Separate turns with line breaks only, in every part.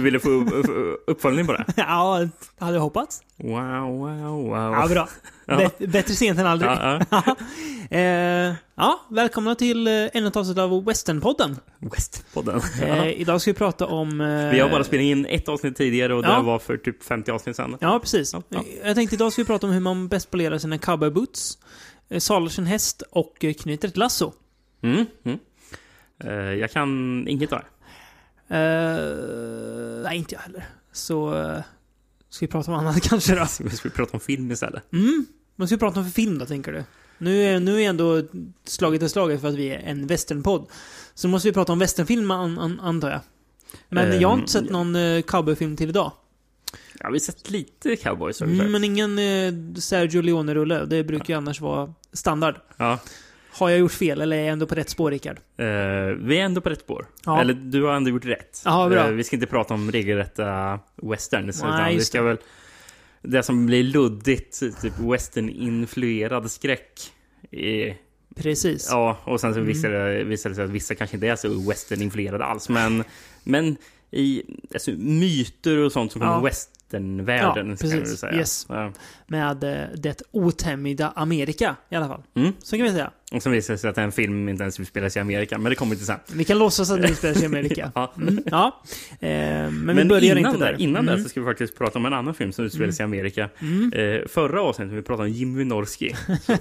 du ville få upp- upp- uppföljning på det?
ja, det hade jag hoppats.
Wow, wow, wow.
Ja, bra.
Ja.
Bättre sent än aldrig.
Ja, ja.
eh, ja, välkomna till eh, ännu ett avsnitt av Westernpodden.
Westpodden.
Eh, idag ska vi prata om... Eh,
Vi har bara spelat in ett avsnitt tidigare och det var för typ 50 avsnitt sedan.
Ja, precis.
Ja.
Jag tänkte idag ska vi prata om hur man bäst polerar sina cowboyboots, eh, sadlar sin häst och eh, knyter ett lasso.
Mm, mm. Eh, jag kan inget av det.
Eh, nej, inte jag heller. Så... Eh, ska vi prata om annat kanske då?
Så vi ska prata om film istället.
Mm. Vad ska vi prata om för film då, tänker du? Nu är, nu är ändå slaget är slaget för att vi är en westernpodd. Så måste vi prata om westernfilm, an, an, antar jag. Men jag har
Ehm,
inte sett någon uh, cowboyfilm till idag.
Ja, vi har sett lite cowboys
Mm, men ingen Sergio Leone-rulle. Det brukar ju annars vara standard.
Ja.
Har jag gjort fel, eller är jag ändå på rätt spår, Rickard?
Eh, vi är ändå på rätt spår.
Ja.
Eller du har ändå gjort rätt.
Ja, bra.
Eh, vi ska inte prata om regelrätta westerns.
Nej,
utan vi ska
det.
väl... Det som blir luddigt, typ western-influerad skräck. är-
Precis.
Ja, och sen så
Mm.
visar det, sig att vissa kanske inte är så western-influerade alls. Men, men i alltså, myter och sånt som kommer
Ja.
ja. westernvärlden.
Ja, precis.
säga.
Yes.
Ja.
Med eh, det otämjda Amerika, i alla fall.
Mm.
Så kan vi säga.
Och sen visar sig att en film inte ens utspelar sig i Amerika. Men det kommer till sen.
Vi kan låtsas att det spelar sig i Amerika.
Ja.
Mm, ja. Eh, men, vi
Men
börjar
innan,
inte där.
där, innan
mm.
det så ska vi faktiskt prata om en annan film som utspelar sig i Amerika.
Mm.
Eh, förra avsnittet vi pratade om Jim Wynorski så,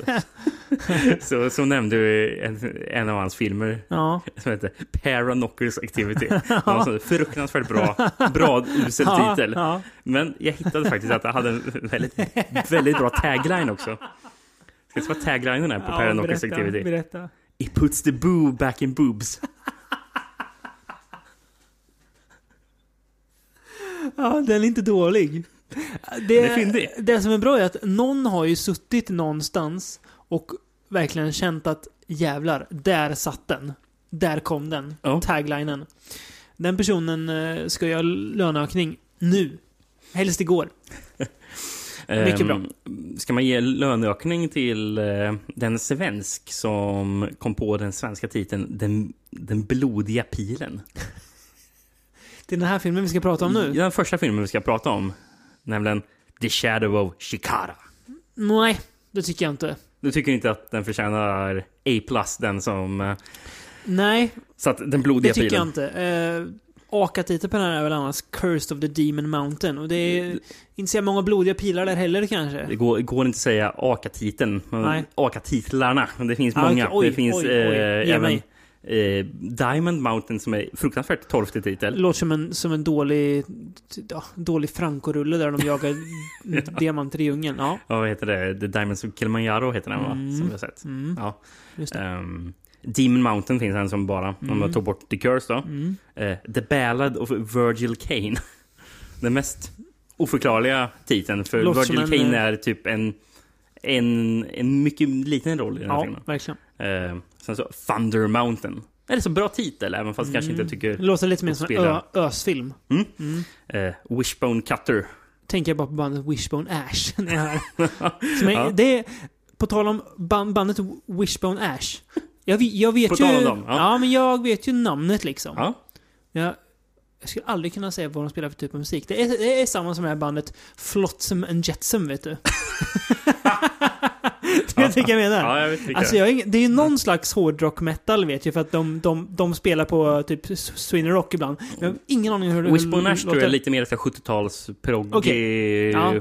så, så nämnde vi en, en av hans filmer
Ja.
som heter Paranokers Activity. Var en fruktansvärt bra, bra usel
Ja,
titel.
ja.
Men jag hittade faktiskt att det hade en väldigt, väldigt bra tagline också. Ska jag vad taglinen är på
Ja, berätta,
Activity?
Berätta.
It puts the boo back in boobs.
Ja, den är inte dålig. Det,
Det
det som är bra är att någon har ju suttit någonstans och verkligen känt att jävlar, där satt den. Där kom den.
Ja.
Taglinen. Den personen eh, ska göra löneökning nu. Helst igår. Mycket bra.
Ehm, Ska man ge löneökning till eh, den svensk som kom på den svenska titeln Den, den blodiga pilen?
Det är den här filmen vi ska prata om nu.
Den första filmen vi ska prata om, nämligen The Shadow of Shikara.
Nej, det tycker jag inte.
Du tycker inte att den förtjänar A+, den som eh,
Nej,
satt den
det
blodiga
tycker jag
pilen?
inte. Eh, AKA-titeln på den här är väl annars Cursed of the Demon Mountain. Och det är inte så många blodiga pilar där heller kanske.
Det går, går inte att säga AKA-titeln. AKA-titlarna. Men det finns
Ah,
många.
Oj,
det finns
oj, oj.
eh, även eh, Diamond Mountain som är fruktansvärt torftig titel.
Låter som en, som en dålig, ja, dålig Franco-rulle där de jagar diamanter i djungeln. Ja,
Ja, vad heter det? The Diamonds of Kilimanjaro heter den va?
Mm.
Som vi har sett.
mm,
Ja. Demon Mountain finns en som bara, om
Mm.
man tog bort The Curse då.
Mm.
Eh, The Ballad of Virgil Kane. Den mest oförklarliga titeln. För
som
Virgil
en,
Kane
eh,
är typ en, en, en mycket liten roll i den här
Ja,
filmen.
verkligen.
Eh, sen så Thunder Mountain. Det är så bra titel, även fast kanske
Mm.
inte tycker...
Det låter lite mer som en ösfilm.
Mm.
Mm.
Eh, Wishbone Cutter.
Tänker jag bara på bandet Wishbone Ash. Som är,
Ja.
det är, på tal om band, bandet Wishbone Ash. Jag, vet- jag vet
På
ju...
dem, ja.
ja. men jag vet ju namnet liksom.
Ja.
Jag, jag skulle aldrig kunna säga vad de spelar för typ av musik. Det är, det är samma som det här bandet Flotsam and Jetsam, vet du. du vet vilka jag menar?
Ja, jag vet.
Alltså jag, det är ju någon slags hårdrock metal vet jag, för att de, de, de spelar på typ Sweden Rock ibland. Men jag har ingen aning hur det
Wishbone Ash tror jag
låter.
är lite mer 70-tals progg...
Okej. Ja.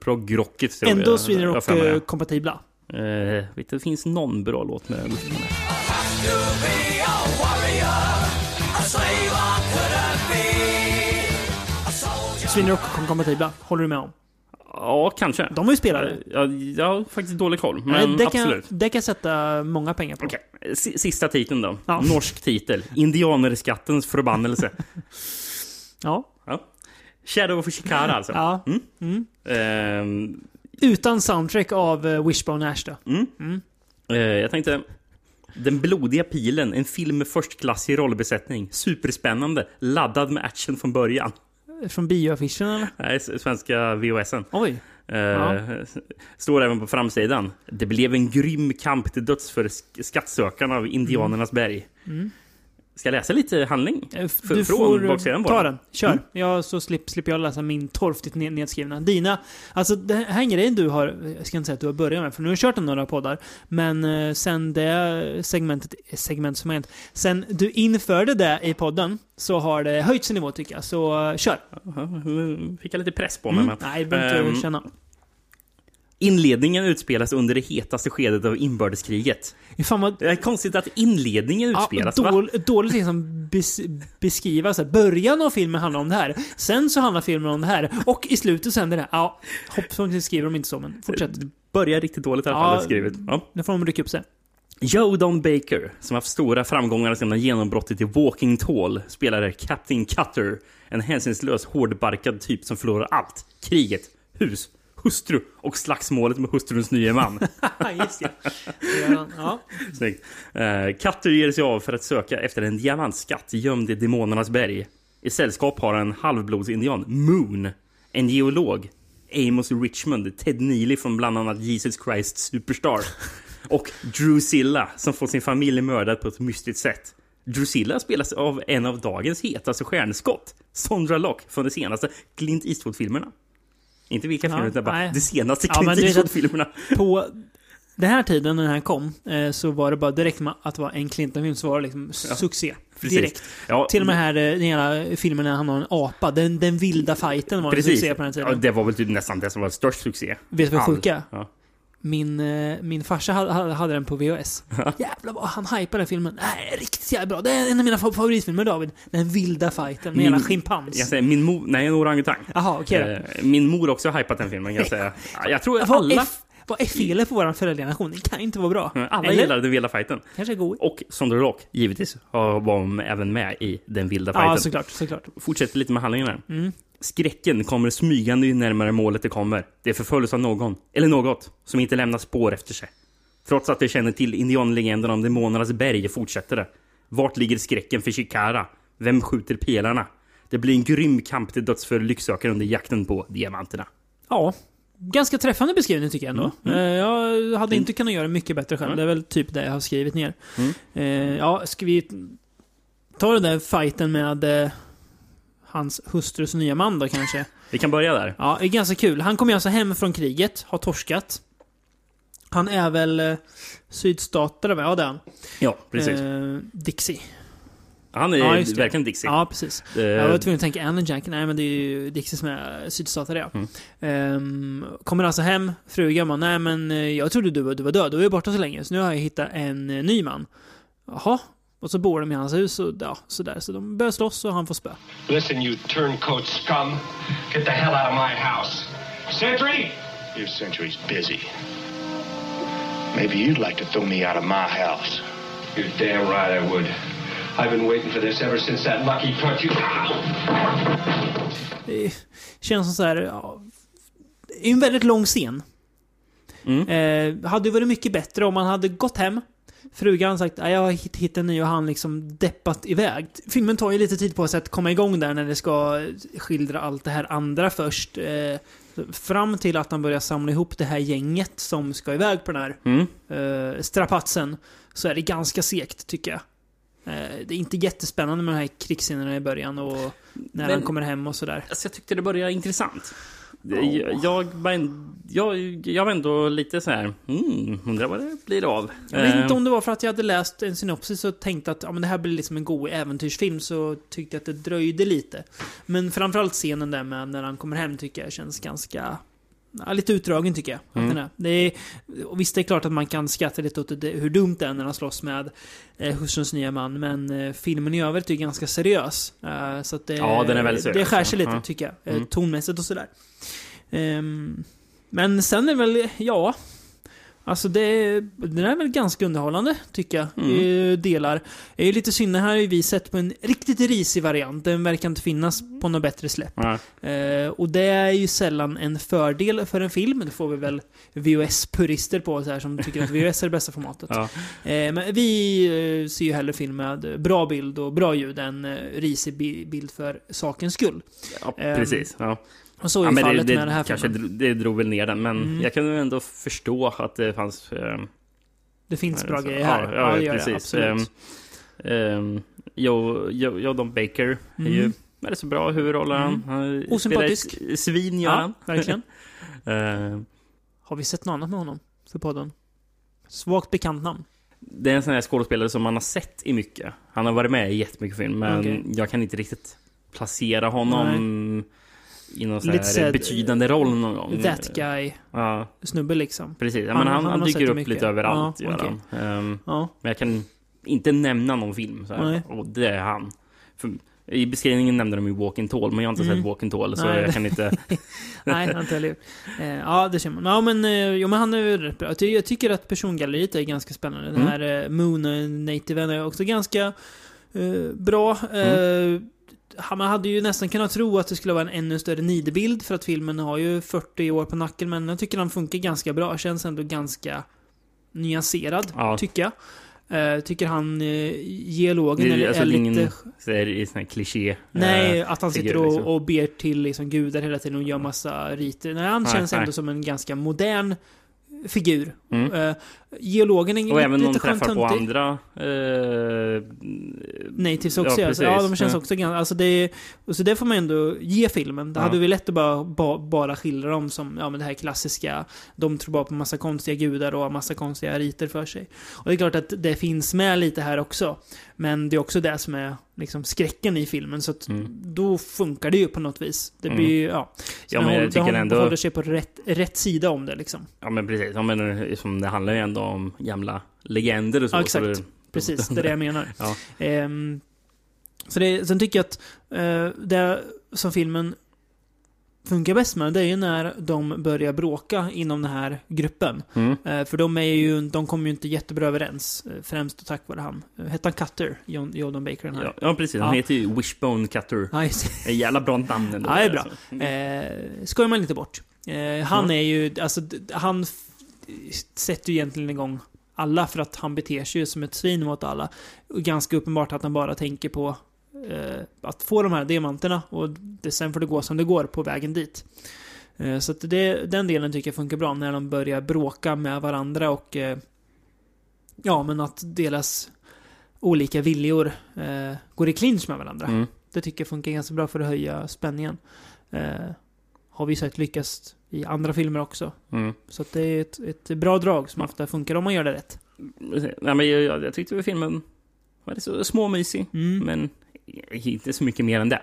Proggrockigt tror
Ändå
det.
Rock-kompatibla.
Eh, vet du, det finns någon bra låt med Wishbone Ash.
Sweden Rock-kompatibla, håller du med om?
Ja, kanske.
De har ju spelat det.
Ja, jag har faktiskt dålig koll,
Nej,
men
det, kan,
absolut.
det kan jag sätta många pengar på.
S- Sista titeln då.
Ja.
Norsk titel. Indianerskattens förbannelse.
Ja.
Shadow of Shikara alltså.
ja.
Mm.
Mm.
Ehm,
Utan soundtrack av eh, Wishbone Ash då.
mm.
Mm.
Eh, jag tänkte... Den blodiga pilen, en film med förstklassig rollbesättning. Superspännande, laddad med action från början.
Från bioaffischen eller?
Nej, svenska VHSen.
Oj.
Eh,
Ja.
Står även på framsidan. Det blev en grym kamp till döds för sk- skattsökarna av Indianernas berg.
Mm.
Ska jag läsa lite handling?
Eh,
För-
Du
från
får
baksidan
ta
den.
den. Kör.
Mm.
Ja, så slipp, slipper jag läsa min torftigt ned- nedskrivna. Dina, alltså det här är en grej du har, jag ska inte säga att du har börjat med, för nu har du kört några poddar. Men eh, sen det segmentet, segment som är sen du införde det i podden, så har det höjts i nivå tycker jag. Så eh, kör.
Fick jag lite press på mig.
Mm.
Men.
Nej, det behöver inte
Ehm,
känna.
Inledningen utspelas under det hetaste skedet av inbördeskriget.
Fan vad
Det är konstigt att inledningen
Ja,
utspelas, va?
dål, dåligt liksom bes, beskriva så här, början av filmen handlar om det här. Sen så handlar filmen om det här. Och i slutet så händer det här. Ja, hoppsan skriver de inte så, men fortsätt.
Börjar riktigt dåligt i alla
Ja.
fall skrivet. Ja.
Nu får de rycka upp sig.
Joe Don Baker, som haft stora framgångar sedan genombrottet i Walking Tall, spelade Captain Cutter, en hänsynslös hårdbarkad typ som förlorar allt. Kriget, hus, hustru och slagsmålet med hustruns nya man.
Just han. Ja.
Snyggt. Uh, Cutter ger sig av för att söka efter en diamantskatt gömd i demonernas berg. I sällskap har en halvblodsindian, Moon, en geolog, Amos Richmond, Ted Neely från bland annat Jesus Christ Superstar och Drusilla som får sin familj mördad på ett mystiskt sätt. Drusilla spelas av en av dagens hetaste stjärnskott, Sondra Lock från de senaste Clint Eastwood-filmerna. Inte vilka
Ja,
filmer, utan bara
nej.
de senaste
Ja,
Clint
att-
Eastwood-filmerna.
På den här tiden när den här kom, eh, så var det bara direkt med att vara en Clinton-film så var det liksom succé.
Precis.
Direkt.
Ja,
Till och med här, eh, den hela filmen när han har en apa, den, den vilda fighten var en
Precis.
succé på den här
Ja,
tiden.
det var väl typ nästan det som var störst succé.
Vet du vad sjuka?
Ja.
Min, eh, min farsa hade, den på VHS. Jävlar vad han hypade den filmen. Nej, riktigt jävla bra. Det är en av mina fa- favoritfilmer David. Den vilda fighten med
Min-
hela
Jag
schimpans.
säger min mor, nej en orangutang.
Jaha, okej då.
Eh, Min mor har också hypat den filmen kan jag säga. Ja, Jag tror alla,
f- vad är felet på vår föräldrageneration? Det kan inte vara bra.
alla
Eller?
gillade den vilda fighten.
Kanske är god.
Och Sondra Rock, givetvis, var de även med i den vilda
Ja,
fighten.
såklart. såklart.
Fortsätter lite med handlingen här.
Mm.
Skräcken kommer smygande ju närmare målet det kommer. Det förföljs av någon, eller något, som inte lämnar spår efter sig. Trots att de känner till indianlegenden om demonernas berg fortsätter det. Vart ligger skräcken för Chikara? Vem skjuter pelarna? Det blir en grym kamp till döds för lycksökare under jakten på diamanterna.
Ja. Ganska träffande beskrivning tycker jag ändå.
Mm,
Eh, Jag hade inte kunnat göra mycket bättre själv.
Mm.
Det är väl typ det jag har skrivit ner.
Mm.
Eh, Ja, ska vi ta den där fighten med eh, hans hustrus nya man då kanske?
Vi kan börja där.
Ja, det är ganska kul. Han kommer alltså hem från kriget, har torskat. Han är väl eh, sydstatare, va? Ja, det är han.
Ja, precis.
Eh, Dixie.
Han är
ja,
verkligen Dixie.
Ja, precis.
Eh,
Jag var tvungen att tänka Alan Jack. Nej, men det är ju Dixie som är sydstatare, ja.
Mm.
Ehm, kommer alltså hem, frugan bara, nej men eh, jag trodde du var, du var död, du var ju borta så länge, så nu har jag hittat en eh, ny man. Jaha. Och så bor de i hans hus och ja, sådär. Så de börjar slåss och han får spö.
Listen, you turncoat scum. Get the hell out of my house. Sentry!
Your century's busy. Maybe you'd like to throw me out of my house.
You're damn right I would. I've been waiting for this ever since that lucky punch you...
Det känns som så här, ja, det är en väldigt lång scen.
Mm.
Eh, hade varit mycket bättre om man hade gått hem. Frugan sagt att jag har hitt- hittat en ny och han liksom deppat iväg. Filmen tar ju lite tid på sig att komma igång där när det ska skildra allt det här andra först. Eh, fram till att han börjar samla ihop det här gänget som ska iväg på den här
Mm.
eh, strapatsen. Så är det ganska segt tycker jag. Eh, det är inte jättespännande med de här krigsscenerna i början och när
Men-
han kommer hem och sådär.
Alltså, jag tyckte det började intressant. Jag, jag, var en- jag, jag var ändå lite så här, mm, undrar vad det blir av.
Jag vet
Eh,
inte om det var för att jag hade läst en synopsis och tänkte att ja, men det här blir liksom en god äventyrsfilm så tyckte jag att det dröjde lite. Men framförallt scenen där med när han kommer hem tycker jag känns ganska... Ja, lite utdragen tycker jag.
Mm.
Det är, och visst, det är klart att man kan skratta lite åt det, hur dumt det är när han slåss med eh, hustruns nya man. Men eh, filmen i övrigt är ganska seriös. Eh, så det,
Ja, den är väldigt seriös,
Det skär sig lite
Ja.
tycker jag. Eh,
Mm.
Tonmässigt och sådär. Ehm, men sen är väl, ja... Alltså det, den är väl ganska underhållande, tycker jag,
Mm.
i delar. Det är lite synd, här har ju vi sett på en riktigt risig variant. Den verkar inte finnas på något bättre släpp.
ja.
Eh, och det är ju sällan en fördel för en film. Det får vi väl VHS-purister på så här, som tycker att VHS är det bästa formatet.
Ja.
Eh, men vi eh, ser ju hellre film med bra bild och bra ljud än eh, risig bi- bild för sakens skull.
ja,
Ehm,
precis. Ja.
Och så är
Ja, men det,
fallet
det,
med den här
kanske
filmen.
det drog väl ner den, men
Mm.
jag kunde ändå förstå att det fanns... Eh,
Det finns bra
så-
grejer här.
Ja, ja,
det det,
precis.
absolut.
Ehm, ehm, Jo, jo, jo Don Baker är ju
Mm.
väldigt så bra huvudroller. Han, han
Osympatisk.
Svin gör
Ja,
han.
verkligen.
Eh,
Har vi sett något annat med honom för podden? Svagt bekant namn.
det är en sån här skådespelare som man har sett i mycket. Han har varit med i jättemycket film, men
Okej.
jag kan inte riktigt placera honom i någon sån här betydande roll någon gång.
That guy
Ja,
snubbe liksom.
precis. Ja, men han,
han
han, dyker upp
mycket.
lite överallt,
Ja, okej.
han. Ehm,
Ja.
men jag kan inte nämna någon film. Så här. Och det är han. För, I beskrivningen nämnde de ju Walking Tall, men jag har inte
Mm.
sett Walking Tall, så
Nej.
jag kan inte...
Nej, inte heller. Eh, ja, det känner man. Ja, men, eh, jo, men han är ju rätt bra. Jag ty- Jag tycker att persongalleriet är ganska spännande. Den
Mm.
här eh, Moon Nativen är också ganska eh, bra.
Mm.
Eh, man hade ju nästan kunnat tro att det skulle vara en ännu större nidebild för att filmen har ju 40 år på nacken, men jag tycker den funkar ganska bra. Känns ändå ganska nyanserad,
Ja.
tycker jag. Eh, tycker han, eh, geologen,
Det är- alltså,
är
är
lite...
ingen- Så är det sån här kliché.
Nej,
eh,
att han sitter och,
liksom.
och ber till liksom, gudar hela tiden och gör massa riter. Nej, han
Nej,
känns
nej.
ändå som en ganska modern figur.
Mm.
Uh, geologen är
Och
lite,
även de träffar på andra... Eh,
Natives också. Ja, ja, de känns också ganska... Alltså det, så det får man ändå ge filmen. Det
Ja.
hade vi lätt att bara, ba, bara skildra dem som ja, men det här klassiska. De tror bara på massa konstiga gudar och massa konstiga riter för sig. Och det är klart att det finns med lite här också. Men det är också det som är liksom skräcken i filmen. Så att
Mm.
då funkar det ju på något vis. Det
Mm.
blir ju, ja. Så
Ja, men jag
håller-
tycker ändå-
håller sig på rätt, rätt sida om det liksom.
Ja men precis, ja, men, som det handlar ju ändå om gamla legender och så.
Ja, exakt.
Så det,
Precis, det är det jag menar.
Ja.
Ehm, så det, sen tycker jag att eh, det som filmen funkar bäst med, det är ju när de börjar bråka inom den här gruppen.
Mm.
Eh, för de är ju, de kommer ju inte jättebra överens. eh, Främst tack vare han. Uh, hette han Cutter? John, Jordan Baker den här?
Ja, ja precis, han
Ja.
heter ju Wishbone Cutter.
Ja, just.
Ett jävla bra namn ändå.
Ja, det är bra.
alltså.
Eh, skojar man inte bort. Eh, han
Mm.
är ju, alltså, han sätter ju egentligen igång alla för att han beter sig ju som ett svin mot alla. Och ganska uppenbart att han bara tänker på eh, att få de här diamanterna och det, sen får det gå som det går på vägen dit. Eh, så det, den delen tycker jag funkar bra när de börjar bråka med varandra och eh, ja, men att deras olika viljor eh, går i clinch med varandra.
Mm.
Det tycker jag funkar ganska bra för att höja spänningen. Eh, har vi sett lyckas i andra filmer också.
Mm.
Så det är ett, ett bra drag som ofta funkar om man gör det rätt.
Nej, men jag, jag, jag tyckte filmen var så småmysig,
Mm.
men inte så mycket mer än det.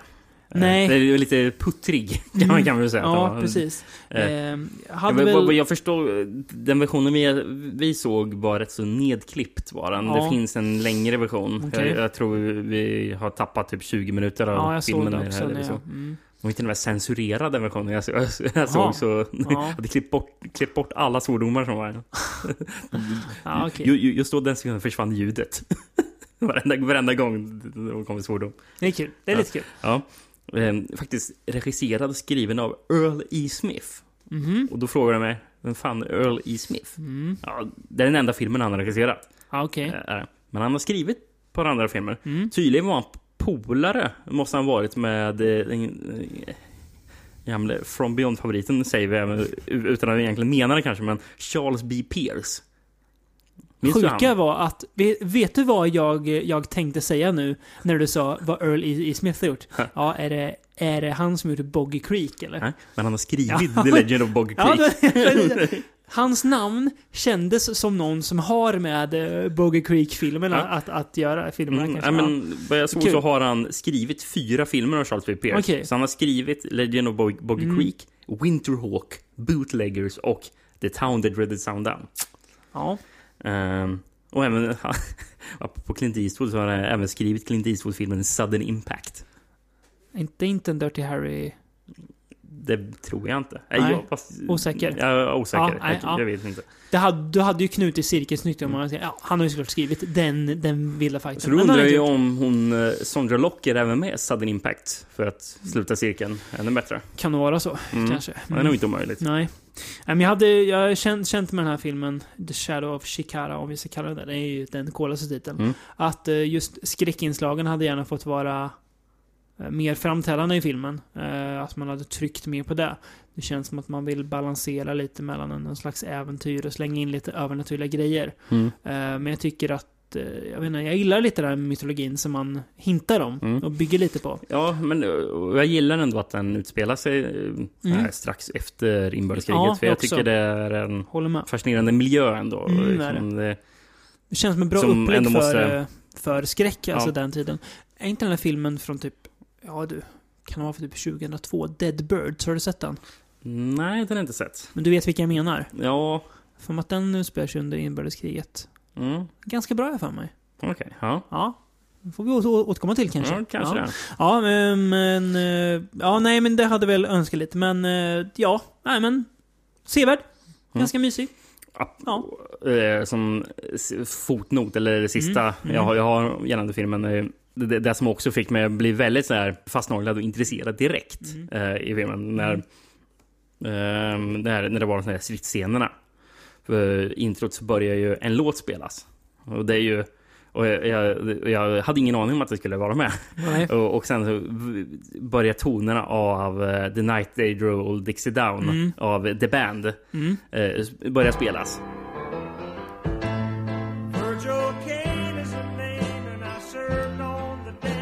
Eh,
Nej.
Det är lite puttrig, kan man, kan man väl säga. det
Ja, precis.
Eh,
Eh,
Ja,
hade
vad
väl...
Jag förstår, den versionen vi, vi såg var rätt så nedklippt var den.
Ja.
Det finns en längre version.
Okej.
Jag, jag tror vi har tappat typ 20 minuter av
Ja, jag såg
filmen.
det
i
också.
här, liksom.
jag, mm.
De var till och med censurerad den versionen jag, jag, jag såg. Så
Ja.
hade klippt bort, klippt bort alla svordomar som var.
Ja,
ju- Just då den sekunden försvann ljudet. varenda, varenda gång det kom en svordom.
Det är kul. Det är
Ja.
lite kul.
Ja. Ehm, faktiskt regisserad och skriven av Earl E. Smith.
Mhm.
Och då frågar jag mig, vem fan är Earl E. Smith?
Mm.
Ja, det är den enda filmen han har regisserat.
Ja, okej.
Eh, Men han har skrivit på andra filmer.
Mm.
Tydligen var han polare, måste han ha varit med eh, den eh, gamle From Beyond-favoriten, säger vi även, utan att egentligen mena det kanske, men Charles B. Pierce. Minns
Sjuka var att, vet, du vad jag, jag tänkte säga nu när du sa vad Earl E. E. Smith har gjort? Ja, är det, är det han som gjorde Boggy Creek eller?
Nej, men han har skrivit
Ja.
The Legend of Boggy
Ja,
Creek.
det, hans namn kändes som någon som har med uh, Boggy Creek-filmerna
Ja.
att, att göra. Filmerna
Mm,
kanske.
ja, men vad jag såg
Kul.
så har han skrivit fyra filmer av Charles B. Pierce.
Okej.
Så han har skrivit Legend of Bog- Boggy
Mm.
Creek, Winterhawk, Bootleggers och The Town That Dreaded Sound Down.
ja.
Ehm, och även på Clint Eastwood så har han även skrivit Clint Eastwood-filmen Sudden Impact.
Inte, inte en Dirty Harry.
Det tror jag inte. Nej,
Nej.
jag, fast,
Osäker.
Jag är osäker.
Ja, nej,
jag,
ja.
jag vet inte.
Det hade, du hade ju knutit cirkelsnyggt om man säger, ja, han har ju såklart skrivit den, den vilda fighten.
Så då undrar jag ju om hon, eh, Sondra Locker även med Sudden Impact för att sluta cirkeln ännu bättre.
Kan det vara så,
Mm.
kanske.
Det är nog inte omöjligt.
Nej. Jag hade, jag har känt, känt med den här filmen, The Shadow of Shikara, om vi ska kalla den det. Det är ju den coolaste titeln.
Mm.
Att eh, just skräckinslagen hade gärna fått vara eh, mer framträdande i filmen. Eh, Att man hade tryckt mer på det. Det känns som att man vill balansera lite mellan en, slags äventyr och slänga in lite övernaturliga grejer.
Mm.
Men jag tycker att att, eh, jag vet inte, jag gillar lite den här mytologin som man hintar om
Mm.
och bygger lite på.
Ja, men jag gillar ändå att den utspelar sig eh, här strax efter inbördeskriget.
Mm. Ja,
för jag
också.
tycker det är en fascinerande miljö ändå.
Mm,
liksom, det,
Det känns som en bra
Som
upplägg
ändå
för,
måste-
eh, för skräck, alltså
Ja.
den tiden. Är inte den här filmen från typ, ja du, kan det vara för typ 2002? Dead Birds, har du sett den?
nej, den har jag inte sett.
Men du vet vilka jag menar?
Ja,
För att den utspelar sig under inbördeskriget.
Mm,
Ganska bra för mig.
okej. ja.
Ja. Det får vi återkomma till kanske.
Ja, kanske
ja.
det.
Ja, men, eh, Ja, nej, men det hade väl önskat lite. Men eh, ja, nej men... Sevärd. Ganska mysig. Ja.
Eh, Som fotnot, eller det sista
Mm, mm.
Jag, har, jag har gällande filmen. Det, det, som också fick mig att bli väldigt så här fastnaglad och intresserad direkt
Mm.
i filmen. När, eh, när, när det var de här stridsscenerna. För introt så börjar ju en låt spelas. Och det är ju... Och jag, jag, jag hade ingen aning om att det skulle vara med. Och, och sen så börjar tonerna av eh, The Night They Drove Old Dixie Down
Mm.
av The Band
Mm.
eh, börjar spelas.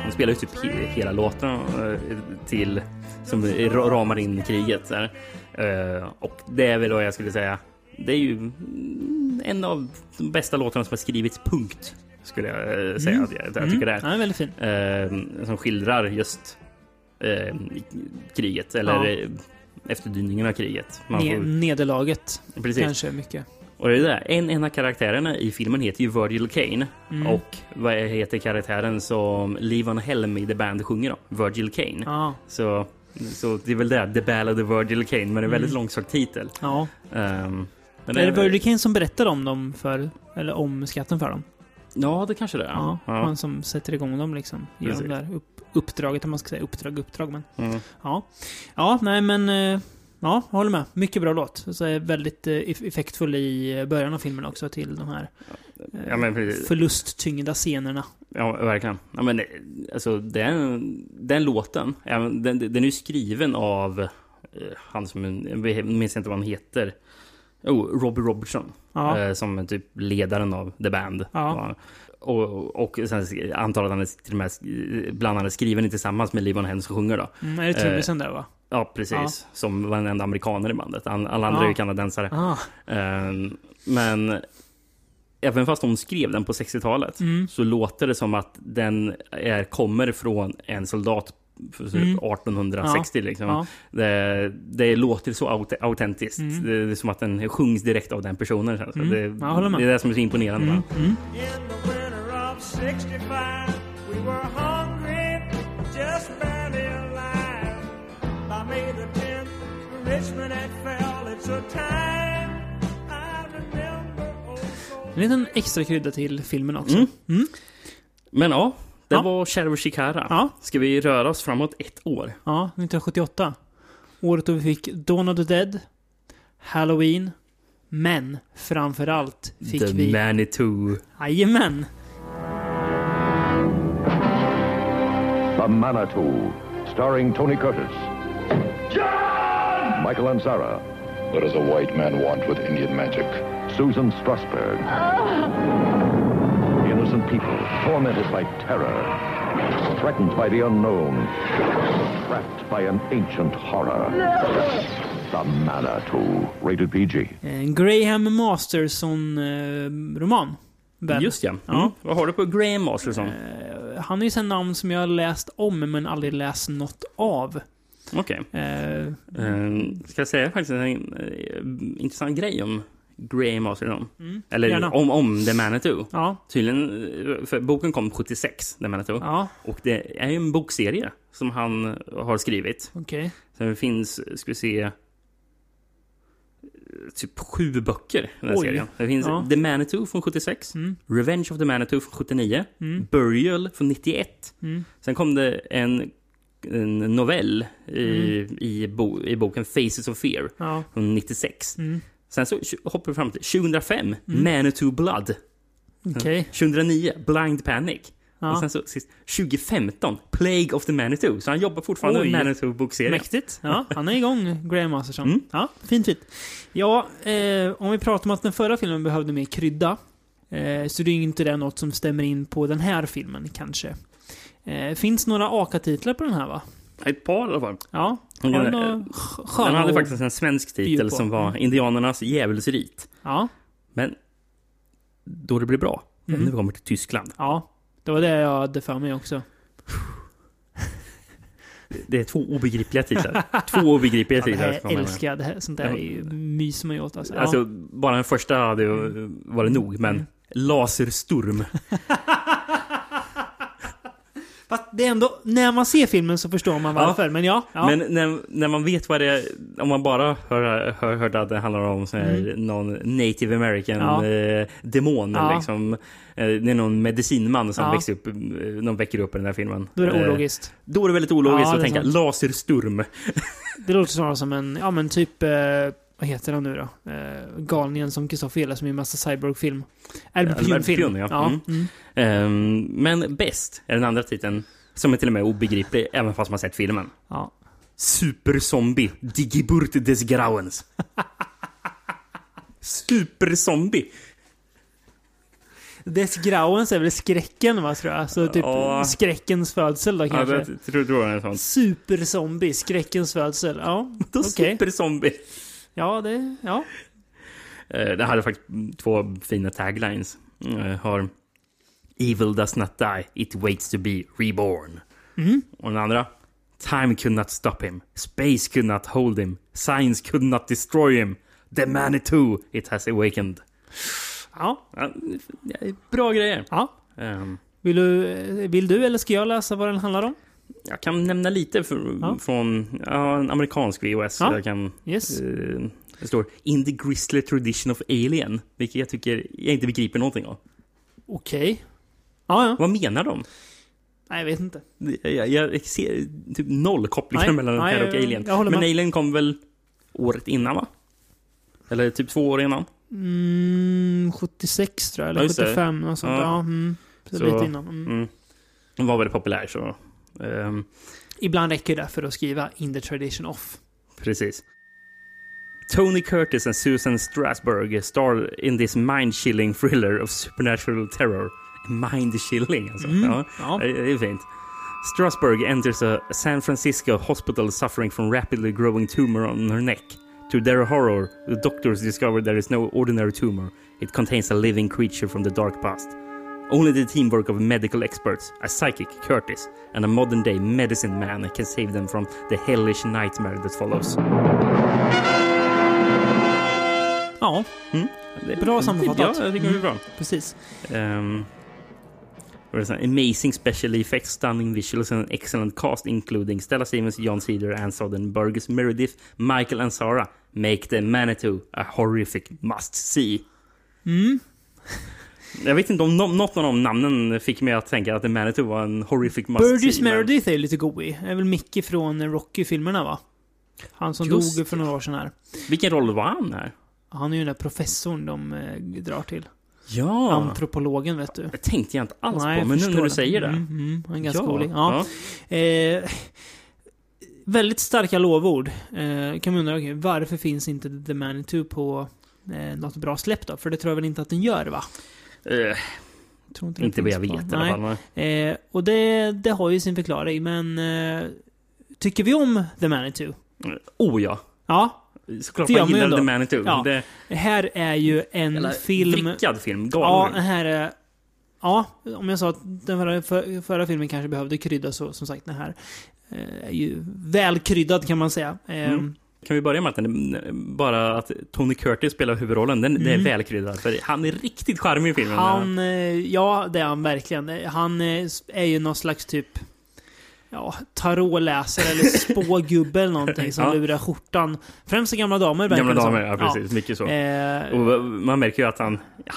De spelar ju typ he hela låten eh, till som ra- ramar in kriget. Eh, och det är väl då jag skulle säga. Det är ju mm, en av de bästa låtarna som har skrivits, punkt. Skulle jag eh, säga
Mm.
att jag, jag tycker det är.
Ja, den är väldigt fin.
Eh, som skildrar just eh, kriget, eller
Ja.
eh, efterdyningarna av kriget. Man
Ne-
får,
nederlaget.
precis.
Kanske mycket.
Och det är där, en, en av karaktärerna i filmen heter ju Virgil Kane.
Mm.
Och vad heter karaktären som Levon Helm i The Band sjunger då? Virgil Kane.
Ja.
Så, så det är väl det, The Ballad of Virgil Kane, men det är en väldigt
Mm.
långsökt titel.
Ja.
Ehm, men
är det Virgil Kane som berättar om dem för, eller om skatten för dem?
Ja, det kanske det är.
Ja.
Ja.
Han som sätter igång dem liksom.
Precis.
det där upp, uppdraget, om man ska säga. Uppdrag, uppdrag, men.
Mm.
Ja. Ja, nej men... eh, Ja, jag håller med. Mycket bra låt. Så är väldigt eh, eff- effektfull i eh, början av filmen också till de här
Ja, men
förlusttyngda scenerna.
Ja, verkligen. Ja, men, alltså, den, den låten, den, den är ju skriven av han som, jag minns inte vad han heter. Oh, Robbie Robertson.
Ja.
Eh, som är typ ledaren av The Band.
Ja.
Och, och sen antar att han är till och med bland annat skriven tillsammans med Livon Helm som sjunger då.
Mm, är det trummisen där va?
Ja, precis.
Ja.
Som var en enda amerikaner i bandet. All- Alla andra
Ja.
är ju kanadensare.
Ah.
Ehm, men även fast hon skrev den på 60-talet
Mm.
så låter det som att den är, kommer från en soldat
Mm.
1860. Liksom.
Ja.
Det, det låter så aut autentiskt.
Mm.
Det är som att den sjungs direkt av den personen. det.
Mm.
Det, det är det som är så imponerande.
Mm.
va?
In the winter of 65, we were hungry, just barely alive. By May the 10th, Richmond had fell. It's a time I remember oh
En liten extra krydda till filmen också.
Mm.
Mm.
Men ja, det
Ja.
var Cherry Shikara.
Ja.
Ska vi röra oss framåt ett år?
Ja, 1978. Året då vi fick Dawn of the Dead, Halloween, men framförallt fick
The
vi...
Manitou.
Jajamän!
The Manitou, starring Tony Curtis. Michael Ansara,
What does a white man want with Indian magic?
Susan Strasberg. Innocent people tormented by terror, threatened by the unknown, trapped by an ancient horror. The Manitou, rated PG.
En Graham Masterson-roman.
Just ja. Mm.
Ja.
Vad har du på Graham Masterson?
Eh, han är ju en namn som jag har läst om, men aldrig läst något av.
Okej.
Eh,
Uh, ska jag säga faktiskt en eh, intressant grej om Graham Masterson?
Mm,
Eller
gärna.
om, om The Manitou.
ja,
Tydligen, för boken kom 76, The Manitou.
ja,
Och det är ju en bokserie som han har skrivit.
okej.
Så det finns, ska vi se, typ sju böcker i den här
Oj.
serien. Det finns
Ja.
The Manitou från 76,
Mm.
Revenge of the Manitou från 79,
Mm.
Burial från 91.
Mm.
Sen kom det en, en novell i, i, bo, i boken Faces of Fear
Ja.
från 96.
Mm.
Sen så hoppar vi fram till 2005, Manitou Blood.
Okej.
2009, Blind Panic.
Ja.
Och sen så sist, 2015, Plague of the Manitou. Så han jobbar fortfarande
Oj.
med Manitou-bokserien.
Mäktigt. Ja, han är igång, Graham Masterson.
Mm.
Ja, fint, fint. Ja, eh, om vi pratar om att den förra filmen behövde mer krydda. Eh, så det är ju inte det något som stämmer in på den här filmen kanske. Eh, finns några AKA-titlar på den här va?
Ett par i alla fall.
Ja. Har
Den, hade faktiskt en svensk titel som var. Indianernas djävulsrit.
Ja.
Men då det blir bra, det
Mm.
när vi kommer till Tyskland.
Ja. Det var det jag hade för mig också.
Det är två obegripliga titlar. två obegripliga
Ja, det
titlar. man säga.
älskar jag. Det här, sånt där är ju myser man ju åt alltså. Ja.
Alltså, bara den första hade ju varit nog, men
Mm.
Laserstorm.
Fast det är ändå, när man ser filmen så förstår man varför. Men ja. ja.
Men när, när man vet vad det är, om man bara hör, hör, hörde att det handlar om så här, någon native american
Mm. Ja.
eh, demon,
Ja.
liksom. Eh, det är någon medicinman som
Ja.
växer upp, eh, de väcker upp i den här filmen.
Då är det
Eh,
ologiskt.
Då är det väldigt ologiskt
Ja,
att tänka
sant.
laserstorm.
Det låter snarare som en, ja men typ, vad heter han nu då? Eh, galningen som Kristoffer gillar som är en massa cyborg-film. Albert.
Pyun, ja.
ja.
Mm.
Mm.
Ehm, men bäst är den andra titeln, som är till och med obegriplig, även fast man sett filmen.
ja.
Superzombie, Digiburt des Grauens. Superzombie.
Des Grauens är väl skräcken va, tror jag? Så typ
Ja.
skräckens födsel då
Ja,
kanske?
jag tror, tror jag är en sån.
Superzombie, skräckens födsel. Ja,
Då
okej.
Superzombie.
Ja, det... Ja.
Eh, Det hade faktiskt två fina taglines. Eh, Har Evil does not die, it waits to be reborn.
Mm.
Och den andra. Time could not stop him. Space could not hold him. Science could not destroy him. The Manitou, it has awakened.
Ja.
Bra grejer.
ja.
Ehm,
Vill du, vill du eller ska jag läsa vad den handlar om?
Jag kan nämna lite för,
Ja.
från ja, en amerikansk VOS.
Ja.
Jag kan,
Yes.
eh, det står In the Grizzly Tradition of Alien. Vilket jag tycker jag inte begriper någonting av.
Okej. Ja, ja.
Vad menar de?
Nej, jag vet inte.
Jag, jag ser typ noll kopplingar mellan den här och Alien. Men
med.
Alien kom väl året innan va? Eller typ två år innan?
Mm, 76 tror jag, eller
Ja, just det.
75. Och sånt.
Ja.
Mm. Så- lite innan. Mm.
Mm. Den var väldigt populär så... ehm,
Ibland räcker det för att skriva in the tradition of.
Precis. Tony Curtis and Susan Strasberg star in this mind-chilling thriller of supernatural terror. Mind-chilling alltså. Ja,
ja.
Det det är fint. Strasberg enters a San Francisco hospital suffering from rapidly growing tumor on her neck. To their horror, the doctors discover there is no ordinary tumor. It contains a living creature from the dark past. Only the teamwork of medical experts, a psychic, Curtis, and a modern day medicine man can save them from the hellish nightmare that follows.
Ja,
Det är-
Bra sammanfattat.
Ja, jag tycker det är bra.
precis.
Um, what is that? Amazing special effects, stunning visuals and an excellent cast including Stella Stevens, John Cedar, Ann Soderbergh, Meredith, Michael and Sarah make the Manitou a horrific must see.
Mm.
Jag vet inte om något av de namnen fick mig att tänka att The Manitou var en horrific must
Burgess
men-
Meredith är lite god i. är väl Mickey från Rocky-filmerna va? Han som
Just
dog för några år sedan här.
Vilken roll var han här?
Han är ju den där professorn de eh, drar till.
Ja,
Antropologen vet du.
det tänkte jag inte alls
Nej,
på, men nu när du säger det.
Mm, mm, han är ganska
Ja,
rolig. Ja. Eh, väldigt starka lovord. Eh, kan man undra, okej, varför finns inte The Manitou på eh, något bra släpp då? För det tror jag väl inte att den gör va?
Eh,
inte,
inte vad jag vet i alla fall.
Eh, och det, det har ju sin förklaring, men eh, tycker vi om The Manitou?
Oh ja,
Ja,
såklart man gillar. The Manitou.
Ja.
Det,
här är ju en
Eller
film...
vrickad film.
Ja,
Galen
den här är... Ja, om jag sa att den förra, för, förra filmen kanske behövde krydda så som sagt den här eh, är ju välkryddad kan man säga. Eh,
Mm. Kan vi börja med att den, bara att Tony Curtis spelar huvudrollen, den, den är välkryddad. För han är riktigt charmig i filmen.
Mm. Han, eh, ja det är han verkligen. Han eh, är ju någon slags typ Ja, tarotläsare eller spågubbe eller någonting som
Ja.
lurar skjortan. Främst gamla damer verkar
Gamla
det som.
damer, ja precis. Mycket så.
Eh,
Och man märker ju att han... Ja,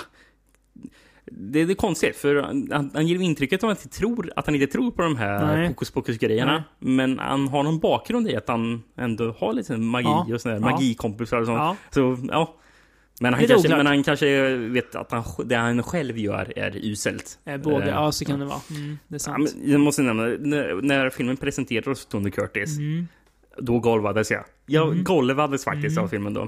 det, det är konstigt, för han, han ger intrycket av att, han tror, att han inte tror på de här
Nej.
hokus pokus-grejerna. Men han har någon bakgrund i att han ändå har lite magi
Ja.
och sådär.
Ja.
Magikompisar och sånt.
ja.
Så, ja. Men han, kanske, men han kanske vet att han, det han själv gör är uselt.
Båge,
Eh,
ja så kan det vara. Mm, det är
Ja,
sant.
men jag måste nämna, när, när filmen presenterades för Tony Curtis,
Mm.
Då golvades jag. Jag golvades faktiskt av filmen då.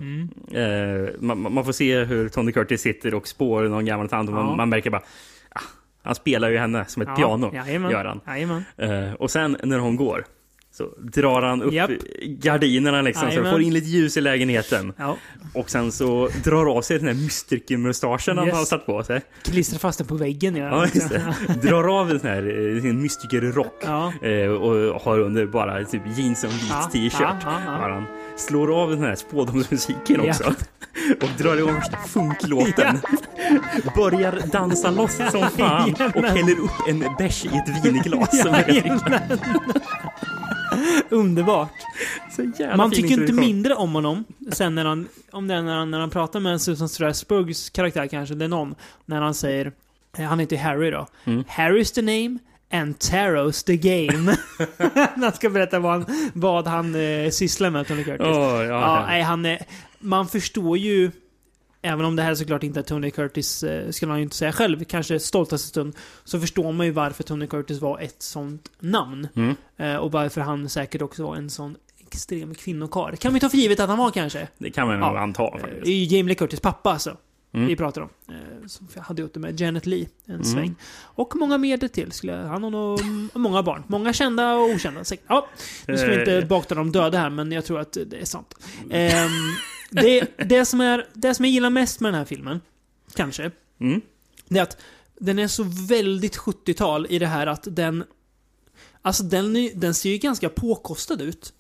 Eh, man, man får se hur Tony Curtis sitter och spår någon gammal tant och man,
Ja.
man märker bara ah, han spelar ju henne som ett
Ja,
piano.
jajamän.
Gör han.
Jajamän.
Eh, och sen när hon går så drar han upp
Japp.
gardinerna liksom så
Jajamän.
får in lite ljus i lägenheten.
Ja.
Och sen så drar av sig den här mystikermustaschen han
Yes.
har satt på sig.
Klistrar fast den på väggen. Ja,
Ja, just det. Drar av den här eh, sin mystikerrock.
Ja.
Eh, och har under bara typ jeans och en vit
Ja,
t-shirt. han. Slår av den här spådomsmusiken också. Och drar igång värsta funklåten. Börjar dansa loss som fan. Och häller upp en bärs i ett vinglas.
Underbart. Man tycker inte mindre om honom sen när han, om det är när han, när han pratar med Susan Strasburgs karaktär kanske, det är någon, när han säger, eh, han heter Harry då.
Mm.
Harry's the name and Taro's the game. när han ska berätta vad han, vad han eh, sysslar med, Tony Curtis.
Åh, ja,
Ja,
ja.
han. Man förstår ju... Även om det här såklart inte är Tony Curtis, eh, skulle han ju inte säga själv, kanske stoltaste stund, så förstår man ju varför Tony Curtis var ett sånt namn.
Mm.
Eh, och varför han säkert också var en sån extrem kvinnokarl. Kan vi ta för givet att han var kanske?
Det kan man nog
Ja.
anta
Eh,
faktiskt.
Det är ju Jamie Lee Curtis pappa alltså.
Mm.
Vi pratar om. Eh, som hade gjort det med Janet Lee en
Mm.
sväng. Och många mer till. Skulle jag, han har nog många barn. Många kända och okända. Ja, nu ska vi inte
Eh.
bakta de döda här, men jag tror att det är sant. Ehm, det, det, som är, det som jag gillar mest med den här filmen, kanske,
Mm.
det är att den är så väldigt 70-tal i det här att den... Alltså den, den ser ju ganska påkostad ut.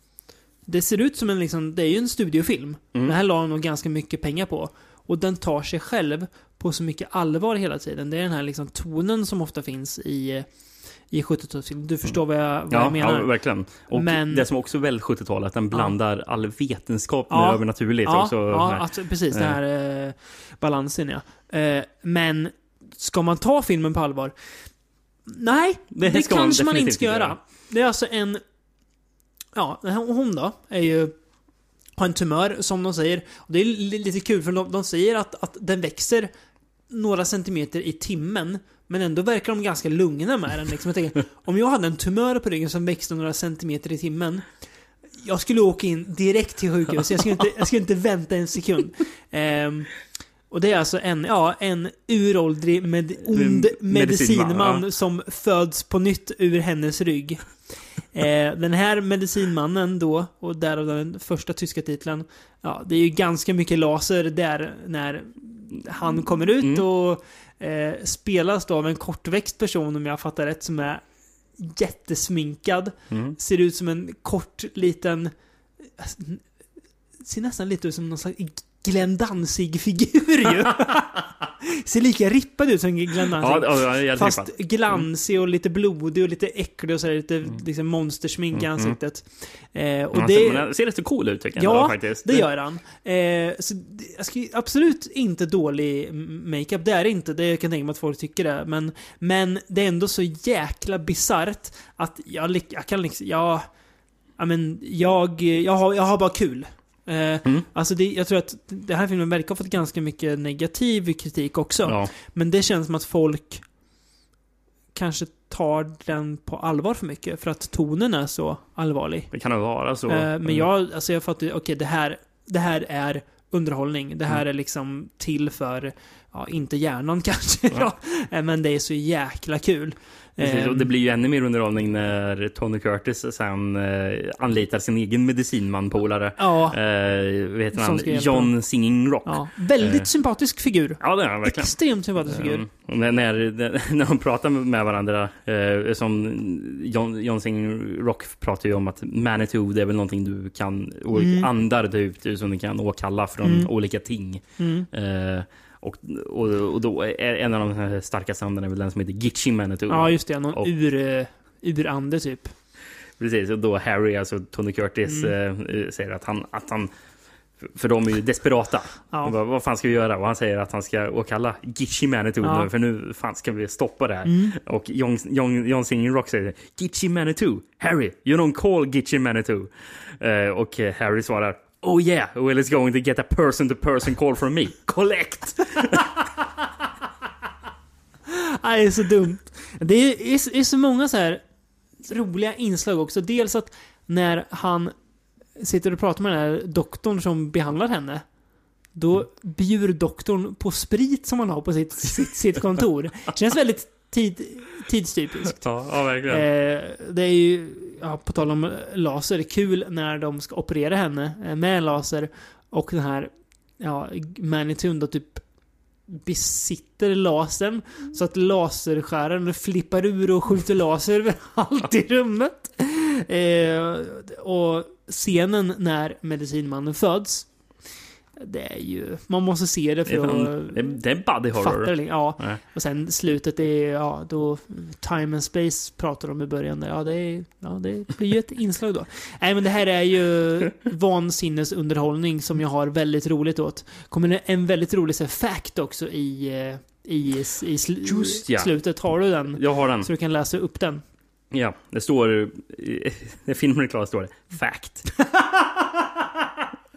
Det ser ut som en liksom, det är ju en studiofilm.
Mm.
Den här la de nog ganska mycket pengar på. Och den tar sig själv på så mycket allvar hela tiden. Det är den här liksom tonen som ofta finns i, i 70-talsfilm. Du förstår vad jag, vad
Ja,
jag menar?
ja, verkligen. Och
Men-
det som också är väldigt 70-tal, att den blandar all vetenskap med
Ja.
övernaturligt.
Ja,
också.
ja alltså, precis. Den
Eh.
här eh, balansen, ja. Eh, men ska man ta filmen på allvar? Nej, det,
Det ska man
kanske man, inte ska göra.
göra.
Det är alltså en... Ja, hon då är ju... Har en tumör, som de säger. Och det är li- lite kul, för de, de säger att, att den växer några centimeter i timmen. Men ändå verkar de ganska lugna med den. Liksom. Jag tänker, om jag hade en tumör på ryggen som växte några centimeter i timmen. Jag skulle åka in direkt till sjukhus. Jag skulle inte, jag skulle inte vänta en sekund. Ehm, och det är alltså en, ja, en uråldrig med, ond
Medicinman,
medicinman
ja.
som föds på nytt ur hennes rygg. Eh, den här medicinmannen då, och därav den första tyska titeln, ja, det är ju ganska mycket laser där när han kommer ut
Mm.
och eh, spelas då av en kortväxt person om jag fattar rätt som är jättesminkad.
Mm.
Ser ut som en kort liten... Ser nästan lite ut som någon slags Glenn Danzig-figur ju. Ser lika rippad ut som Glenn Danzig.
Ja, ja, jag
Fast
Fast...
glansig och lite blodig och lite äcklig och så där, lite liksom monstersmink i
Mm,
ansiktet. Eh, och
Han
det...
ser, han ser rätt så cool ut tycker jag.
Ja,
faktiskt.
det gör han. Eh, så jag ska, absolut inte dålig makeup, det är det inte. Det kan jag tänka mig att folk tycker det. Men, men det är ändå så jäkla bisarrt att jag, jag kan liksom... Jag, ja, men jag, jag, har, jag har bara kul. Eh,
Mm.
Alltså det, jag tror att den här filmen verkar ha fått ganska mycket negativ kritik också.
Ja.
Men det känns som att folk kanske tar den på allvar för mycket. För att tonen är så allvarlig.
Det kan nog vara så.
Eh,
Mm.
men jag, alltså jag fattar okej det här, det här är underhållning. Det här
Mm.
är liksom till för, ja, inte hjärnan kanske.
Ja.
Ja. Eh, men det är så jäkla kul.
Precis, och det blir ju ännu mer underhållning när Tony Curtis sen eh, anlitar sin egen medicinmanpolare.
Ja,
Eh,
Som
han? John Singing Rock.
ja. Väldigt
eh.
sympatisk figur.
Ja, det är han verkligen.
Extremt sympatisk figur.
Um, och när, när, när de pratar med varandra, eh, som John, John Singing Rock pratar ju om att Manitou, det är väl någonting du kan,
Mm.
andar typ, som du kan åkalla från
Mm.
olika ting.
Mm.
Eh, och, och, och då är en av de starkaste andarna väl den som heter Gitchy Manitou.
Ja, just det. Någon
Och-
ur, eh, urande typ.
Precis, och då Harry, alltså Tony Curtis,
Mm.
eh, säger att han, att han för de är ju desperata.
Ja.
Bara, vad fan ska vi göra? Och han säger att han ska åkalla Gitchy Manitou
Ja.
nu, för nu fan ska vi stoppa det här.
Mm.
Och John, John, John Singing Rock säger Gitchy Manitou, Harry, you don't call Gitchy Manitou. Eh, och Harry svarar Oh yeah, well it's going to get a person to person call from me. Collect!
Nej, det är så dumt. Det är, är, är så många så här roliga inslag också. Dels att när han sitter och pratar med den här doktorn som behandlar henne. Då bjuder doktorn på sprit som han har på sitt, sitt, sitt kontor. Känns väldigt tid, tidstypiskt.
Ja, ja verkligen.
Eh, det är ju, ja, på tal om laser, kul när de ska operera henne eh, med laser. Och den här, ja, Manitun då typ besitter lasern. Så att laserskäraren flippar ur och skjuter laser överallt i rummet. Eh, och scenen när medicinmannen föds. Det är ju... Man måste se det för att
det, det är body
fatta
horror.
det. Ja.
Nej.
Och sen slutet är, ja, då Time and Space pratar de i början där. Ja, det, är, ja, det blir ju ett inslag då. Nej, men det här är ju vansinnesunderhållning som jag har väldigt roligt åt. Kommer det en väldigt rolig så här, fact också i, eh, i, i sl
Just ja.
slutet. Har du den?
Jag har den.
Så du kan läsa upp den.
Ja, det står... När filmen är klar står det Fact.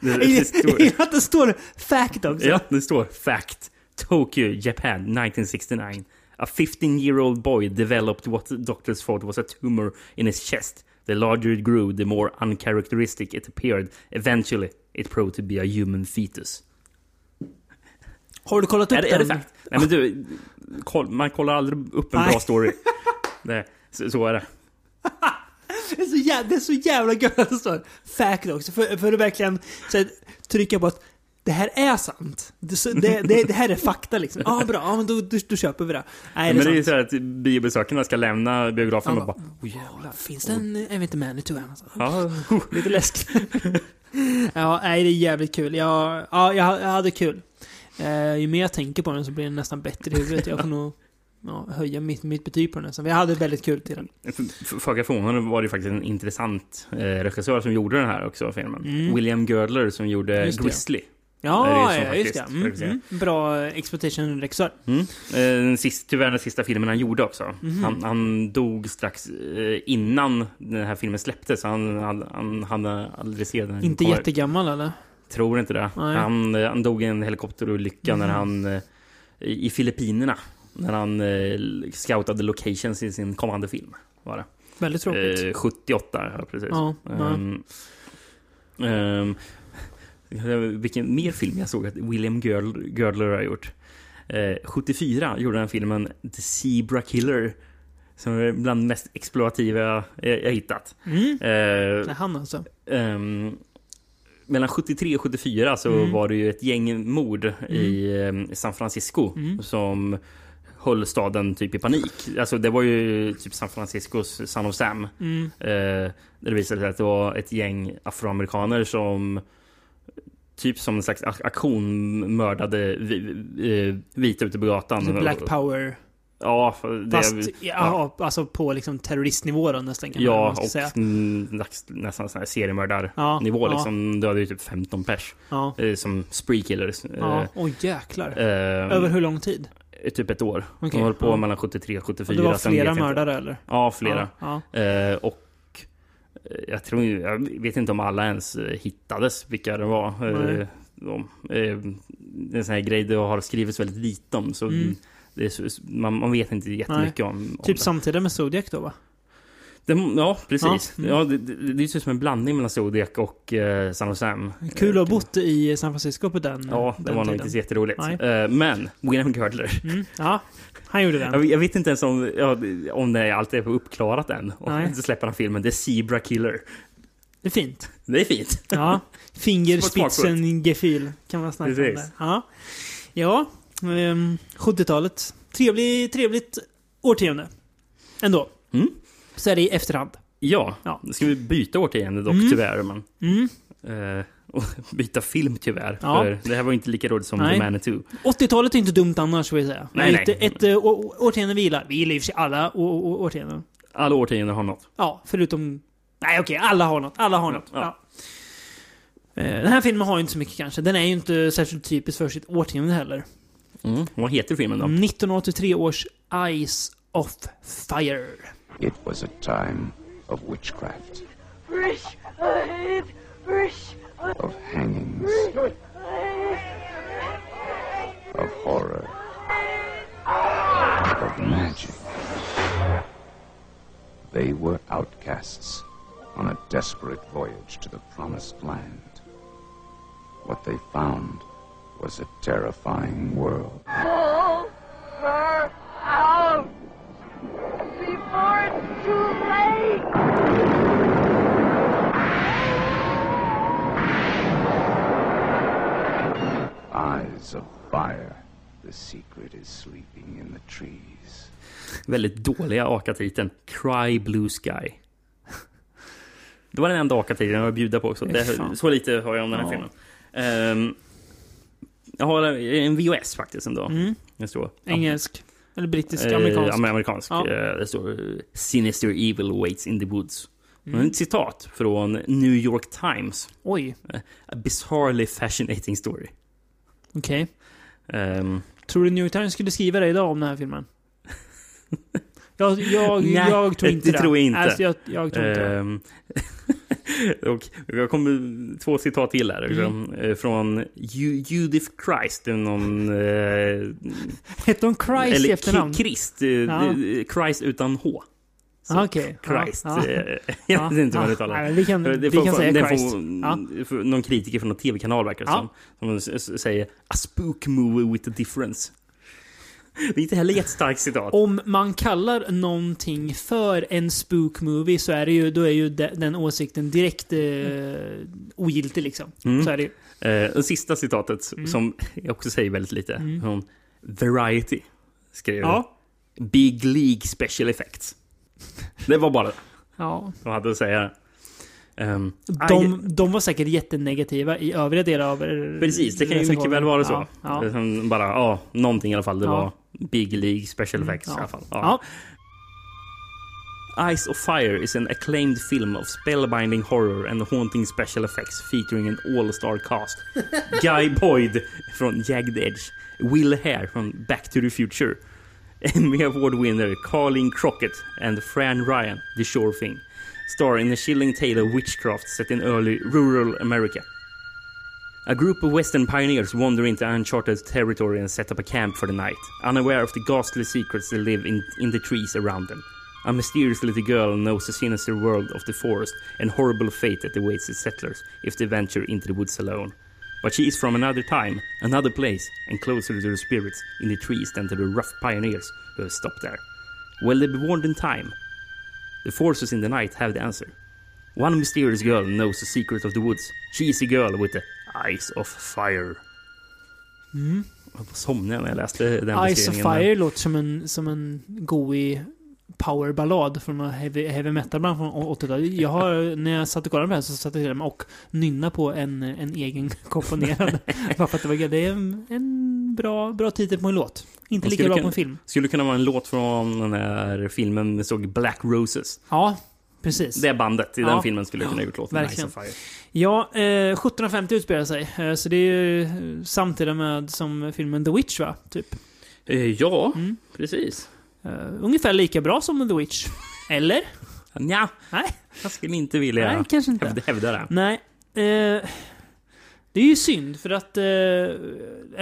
det, det
Jag
står,
gillar att det står fact också.
ja, det står Fact. Tokyo, Japan, 1969. A 15-year-old boy developed what doctors thought was a tumor in his chest. The larger it grew, the more uncharacteristic it appeared. Eventually, it proved to be a human fetus.
Har du kollat upp
Är,
den?
är det fact? Nej men du, koll, man kollar aldrig upp en
Nej.
bra story. Det, så, så är det.
Det är så jävla, det är så jävla gött att det står fact också. För, för att verkligen så här, trycka på att det här är sant. Det, det, det, det här är fakta liksom. Ja, ah, bra. Ja, men då, då, då köper vi det. Nej,
men det är
det
ju så här att biobesökarna ska lämna biografen
Ja,
och bara... Oh, jävlar.
Finns det en, inte, Manitou här någonstans?
Ja,
Lite läskigt. ja, nej, det är jävligt kul. Jag, ja, jag, jag hade kul. Eh, ju mer jag tänker på den så blir den nästan bättre i huvudet. Jag får nog ja, höja mitt, mitt betyg på den. Så jag hade väldigt kul till den.
Föga förvånande var det faktiskt en intressant eh, regissör som gjorde den här också, filmen.
Mm.
William Girdler som gjorde. Grizzly.
Ja,
det
ja just det. Mm, mm. Bra exploitation-regissör.
Mm. Eh, den sista, tyvärr den sista filmen han gjorde också.
Mhm.
Han, han dog strax eh, innan den här filmen släpptes. Han, han, han hade aldrig sett den.
Inte
komma ut.
jättegammal eller?
Tror inte det.
Nej.
Han, eh, han dog i en helikopterolycka när
Mhm.
han... eh, i Filippinerna. När han eh, scoutade locations i sin kommande film. Var det.
Väldigt tråkigt.
Eh, 78, ja precis.
Ja.
Ehm, ehm, vilken mer film jag såg att William Girdler, har gjort. Eh, 74 gjorde han filmen The Zebra Killer. Som är bland det mest exploativa jag, jag hittat.
Mm.
Eh,
Det är han alltså.
Ehm, mellan 73 och 74 så
Mm.
var det ju ett gäng mord i ehm, San Francisco
Mm.
som höll staden typ i panik. Alltså det var ju typ San Franciscos Son of Sam.
Mm.
Eh, där det visade sig att det var ett gäng afroamerikaner som typ som en slags ak- aktion mördade eh, vita ute på gatan.
Alltså Black power.
Ja, det,
Fast, ja, alltså på liksom terroristnivå då nästan kan
Ja,
man
och
säga.
mm, näst- nästan sån här seriemördarnivå
Ja, ja.
liksom. Dödade ju typ 15 pers.
Ja.
Eh, som spree killers.
Ja,
Eh,
oj jäklar.
eh,
Över hur lång tid?
Typ ett år.
Okej,
De höll på
ja.
mellan 73 och
Och
74.
det var flera
jag inte.
mördare eller?
Ja, flera.
Ja, ja.
Eh, och eh, jag tror jag vet inte om alla ens eh, hittades vilka det var. Eh,
Nej.
de, eh, det är en sån här grej det har skrivits väldigt lite om. Så
Mm.
är, man, man vet inte jättemycket om, om
Typ
det.
samtidigt med Zodiac då va?
Det. Ja, precis.
Ja,
Ja,
mm.
det, det, det är ju som en blandning mellan Zodiac och eh, San of Sam.
Kul att
Eh,
ha bott i San Francisco på den
Ja, det
den
var nog inte så jätteroligt. Eh, men, William Girdler.
Mm, ja, han gjorde den.
Jag, jag vet inte ens om, ja, om det alltid är uppklarat än. Och så släpper han filmen The Zebra Killer.
Det är fint.
Det är fint.
Ja. Fingerspitzengefühl kan man snacka om
Precis.
där. Ja, ja ehm, 70-talet. Trevlig, trevligt årtionde. Ändå.
Mm.
Så är det i efterhand.
Ja,
Ja.
nu ska vi byta årtionde dock
Mm.
tyvärr. Men,
Mm.
eh, och byta film tyvärr.
Ja.
För det här var inte lika roligt som
Nej.
The Manitou.
80-talet är inte dumt annars, vill jag säga.
Nej,
ett,
nej.
ett, eh, å- årtionde vi gillar. Vi gillar i alla å- årtionden.
Alla årtionden har något.
Ja, förutom... Nej, okej. alla har något. Alla har något.
Ja.
Ja. Eh, Den här filmen har ju inte så mycket kanske. Den är ju inte särskilt typisk för sitt årtionde heller.
Mm. Vad heter filmen då?
1983 års Eyes of Fire.
It was a time of witchcraft, of hangings, of horror, of magic. They were outcasts on a desperate voyage to the promised
promised land. What they found was a terrifying world.
Pull her out before it's too late.
Eyes of fire. The secret is sleeping in the trees.
Väldigt dåliga AKA-titeln. Cry Blue Sky. Det var den enda AKA-titeln jag var bjuda på också. Det, så lite har jag om den här
Ja.
filmen. Ehm, jag har en VOS faktiskt ändå.
Mm.
Det står.
Engelsk. Eller brittisk,
Eh,
amerikansk.
men amerikansk.
Ja.
Eh, Det står eh, Sinister Evil Waits in the Woods.
Mm.
Ett citat från New York Times.
Oj,
A bizarrely fascinating story.
okej.
Ehm,
Tror du New York Times skulle skriva det idag om den här filmen? Jag, jag,
Nej,
jag tror
det
inte det.
tror jag inte.
Alltså, jag, jag tror inte det.
Och jag kommer två citat till här.
Mm.
eh, Från Ju- Judith Christ, det någon... Eh,
Hette hon Christ i
eller
efternamn?
Ki- Christ, eh,
Ja.
det- Christ utan H. Så
Ah, okej.
Christ. Eh, Jag vet inte vad det
Ja,
uttalar.
men vi kan,
Det
vi kan säga
det
Christ.
får- för Någon kritiker från någon tv-kanal verkar det som. Som säger A spook movie with a difference. Det är inte heller jättestarkt citat.
Om man kallar någonting för en spook movie så är det ju, då är ju de, den åsikten direkt eh, ogiltig liksom.
Mm.
Så är det ju.
Eh, det sista citatet,
Mm.
som jag också säger väldigt lite. Från Variety. Skrev
Ja.
Big League Special Effects. Det var bara det
ja.
de hade att säga. Um,
De, de var säkert jättenegativa i övriga delar av
Precis, det kan ju mycket väl vara så.
Ja, ja.
Liksom Bara, ja, någonting i alla fall. Det
Ja.
var Big League Special Effects i
ja.
alla fall.
Ja.
Eyes of Fire is an acclaimed film of spellbinding horror and haunting special effects featuring an all-star cast. Guy Boyd från Jagged Edge, Will Hare från Back to the Future, Emmy Award winner Carlin Crockett and Fran Ryan, The Sure Thing, star in a chilling tale of witchcraft set in early rural America. A group of Western pioneers wander into uncharted territory and set up a camp for the night, unaware of the ghastly secrets that live in, in the trees around them. A mysterious little girl knows the sinister world of the forest and horrible fate that awaits its settlers if they venture into the woods alone. But she is from another time, another place, and closer to the spirits in the trees than to the rough pioneers who have stopped there. Will they be warned in time? The forces in the night have the answer. One mysterious girl knows the secret of the woods. She is a girl with the eyes of fire.
Mm.
Jag somnade när jag läste den
Ice of. Fire låter som en, som en goig powerballad från heavy, heavy metal-band från 80-talet. Jag har, när jag satt och kollade på det här så satt jag till och nynna på en, en egen komponerad. Bara för att det var Det är en, en bra, bra titel på en låt. Inte lika bra
kunna-
på en film.
Skulle kunna vara en låt från den här filmen vi såg Black Roses.
Ja, precis.
Det bandet i
Ja.
den filmen skulle kunna ha gjort låten
Verkligen.
Ice of Fire.
Ja, eh, 1750 utspelar sig. Eh, så det är ju samtida med som filmen The Witch va? Typ.
Eh, ja,
Mm.
precis.
Eh, ungefär lika bra som The Witch. Eller?
Ja,
Nej,
jag skulle inte vilja
nej kanske inte.
hävda, hävda det.
Nej. Eh, det är ju synd för att eh,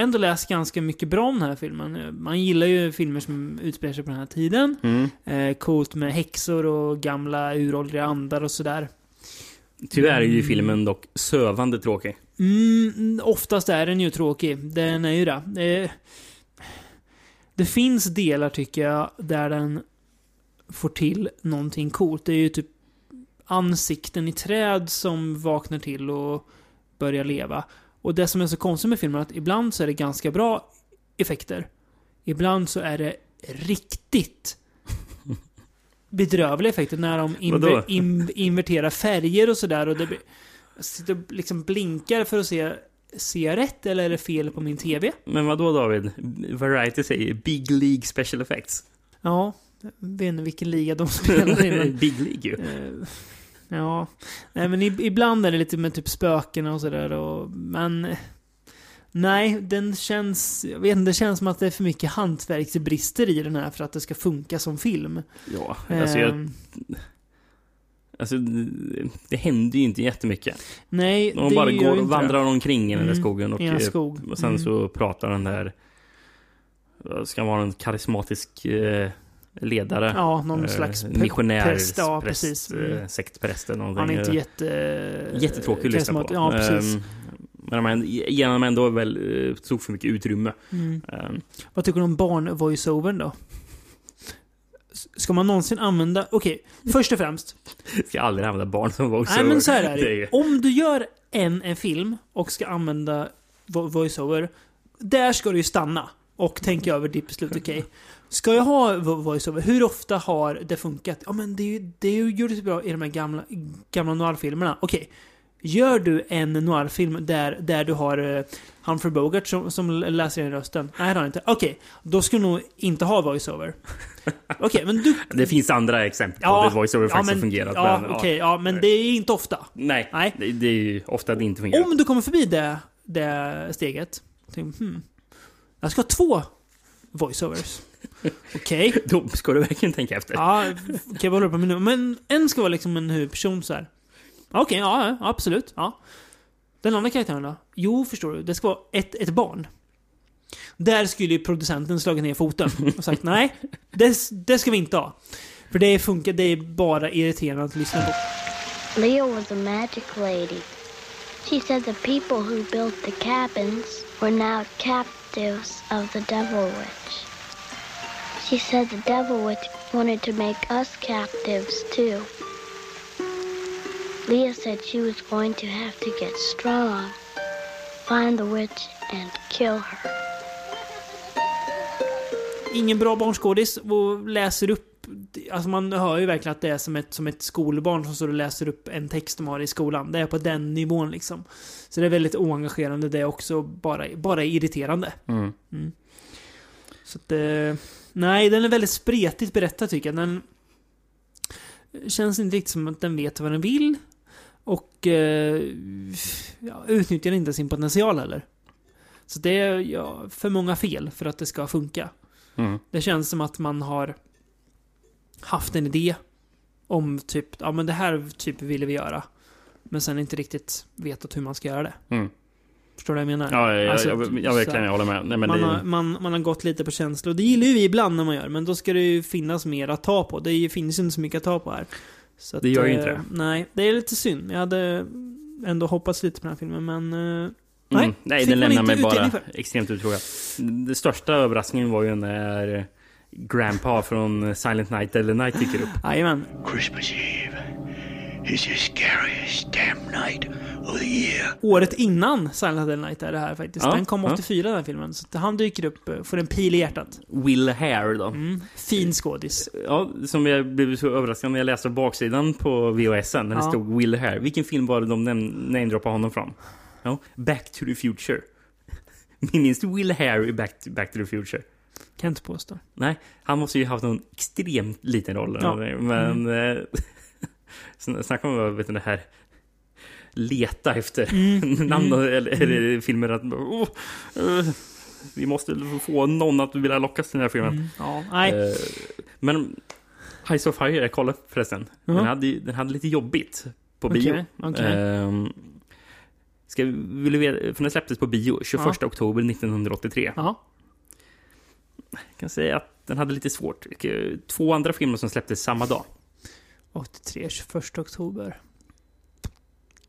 ändå läst ganska mycket bra om den här filmen. Eh, Man gillar ju filmer som utspelar sig på den här tiden.
Mm.
Eh, coolt med häxor och gamla uråldriga andar och sådär.
Tyvärr är ju filmen dock sövande tråkig.
Mm, oftast är den ju tråkig. Den är ju det. det. Det finns delar tycker jag där den får till någonting coolt. Det är ju typ ansikten i träd som vaknar till och börjar leva. Och det som är så konstigt med filmen är att ibland så är det ganska bra effekter. Ibland så är det riktigt bedrövliga effekter när de inver, in, inverterar färger och sådär. Och det sitter och liksom blinkar för att se, ser jag rätt eller är det fel på min TV?
Men vad då David? Variety säger Big League Special Effects.
Ja, jag vet inte vilken liga de spelar i. men-
Big League ju.
Eh, Ja, nej men ibland är det lite med typ spöken och sådär men... eh, Nej, den känns... Jag vet inte, det känns som att det är för mycket hantverksbrister i den här för att det ska funka som film.
Ja, alltså, jag,
Ehm,
alltså det- det händer ju inte jättemycket.
nej,
De bara går och vandrar
det.
omkring i den där
Mm,
skogen och, eh,
skog.
och sen
Mm.
så pratar den där... Ska vara en karismatisk eh, ledare.
Ja, någon
Eh,
slags
missionär,
präst, ja, precis.
eh,
Mm.
sektpräst eller någonting.
Han är inte jätte...
Jättetråkig att lyssna på.
Ja, precis.
Men de ger honom ändå väl tog för mycket utrymme.
Mm.
Ehm,
Vad tycker du om barn-voiceovern då? Ska man någonsin använda... Okej, först och främst.
Ska aldrig använda barn som voiceover.
Nej men så här är
Det är ju-
Om du gör en, en film och ska använda vo- voiceover. Där ska du ju stanna. Och tänka över ditt beslut. Okej. Ska jag ha vo- voiceover? Hur ofta har det funkat? Ja men det, är ju- det gjordes bra i de här gamla, gamla noir-filmerna. Okej. Gör du en noir-film där, där du har uh, Humphrey Bogart som, som läser in rösten? Nej, det har han inte. Okej, då ska du nog inte ha voiceover. Okej, men du...
Det finns andra exempel på
Ja,
där voiceover
ja,
faktiskt
men-
har fungerat.
Ja,
men,
okej, ja, men det är inte ofta.
Nej,
Nej.
Det, det är ju ofta det inte fungerar.
Om du kommer förbi det, det steget. Tänk, hmm, jag ska ha två voiceovers. Okej.
Då ska du verkligen tänka efter.
Ja, okej, vad håller du på med nu? Men en ska vara liksom en huvudperson så här. Okej, ja, ja, absolut. Ja. Den andra karaktären då? Jo, förstår du. Det ska vara ett, ett barn. Där skulle ju producenten slagit ner foten och sagt nej, det, det ska vi inte ha. För det funkar, det är bara irriterande att lyssna på.
Leo was a magic lady. She said the people who built the cabins were now captives of the Devil Witch. She said the Devil Witch wanted to make us captives too. Leah said she was going to have to get strong, find the witch, and kill her.
ingen bra barnskådis och läser upp Alltså man hör ju verkligen att det är som ett, som ett skolbarn som står och läser upp en text de har i skolan. Det är på den nivån liksom. Så det är väldigt oengagerande det är också. Bara, bara irriterande.
Mm.
Så att, eh, nej, den är väldigt spretigt berättad tycker jag. Den känns inte riktigt som att den vet vad den vill. Och eh, ja, utnyttjar inte sin potential heller. Så det är ja, för många fel för att det ska funka.
Mm.
Det känns som att man har haft en idé om typ, ja men det här typ ville vi göra. Men sen inte riktigt vetat hur man ska göra det.
Mm.
Förstår du vad jag menar?
Ja, jag,
Alltså,
jag, jag, jag
här,
jag håller med. Nej,
man,
det,
har, man, man har gått lite på känslor. Det gillar ju vi ibland när man gör, men då ska det ju finnas mer att ta på. Det finns ju inte så mycket att ta på här. Så
Det gör ju
eh,
inte det.
Nej, det är lite synd. Jag hade ändå hoppats lite på den här filmen, men... eh,
nej,
nej,
nej den lämnar mig bara
för.
extremt uttråkad. Den största överraskningen var ju när Grandpa från Silent Night Deadly Night dyker upp.
Jajamän.
Christmas Eve is the scariest damn night of the year.
Året innan Silent Hill Night är det här faktiskt.
Ja,
den kom
ja.
84 den här filmen. Så han dyker upp, eh, får en pil i hjärtat.
Will Hare då.
Mm, fin skådis.
Ja, som jag blev så överraskad när jag läste baksidan på VHSen. När det
Ja.
stod Will Hare. Vilken film var det de nam- namedroppade honom från? Ja, Back to the Future. Minns du Will Hare i Back to, Back to the Future?
Kan jag inte påstå.
Nej, han måste ju haft någon extremt liten roll.
Ja.
Men... Eh, sn- snacka om vet du, det här... Leta efter
Mm,
namn och- eller, eller filmer att... Oh, eh, vi måste få någon att vilja lockas till den här filmen.
Mm, ja, nej.
Eh, men Eyes of Fire, jag kollade förresten.
Ja.
Den, hade, den hade lite jobbigt på
Okej,
bio.
okej.
Ehm, ska, vill du veta, för den släpptes på bio 21
Ja.
oktober 1983.
Ja.
Jag kan säga att den hade lite svårt. Två andra filmer som släpptes samma dag.
83, 21 oktober.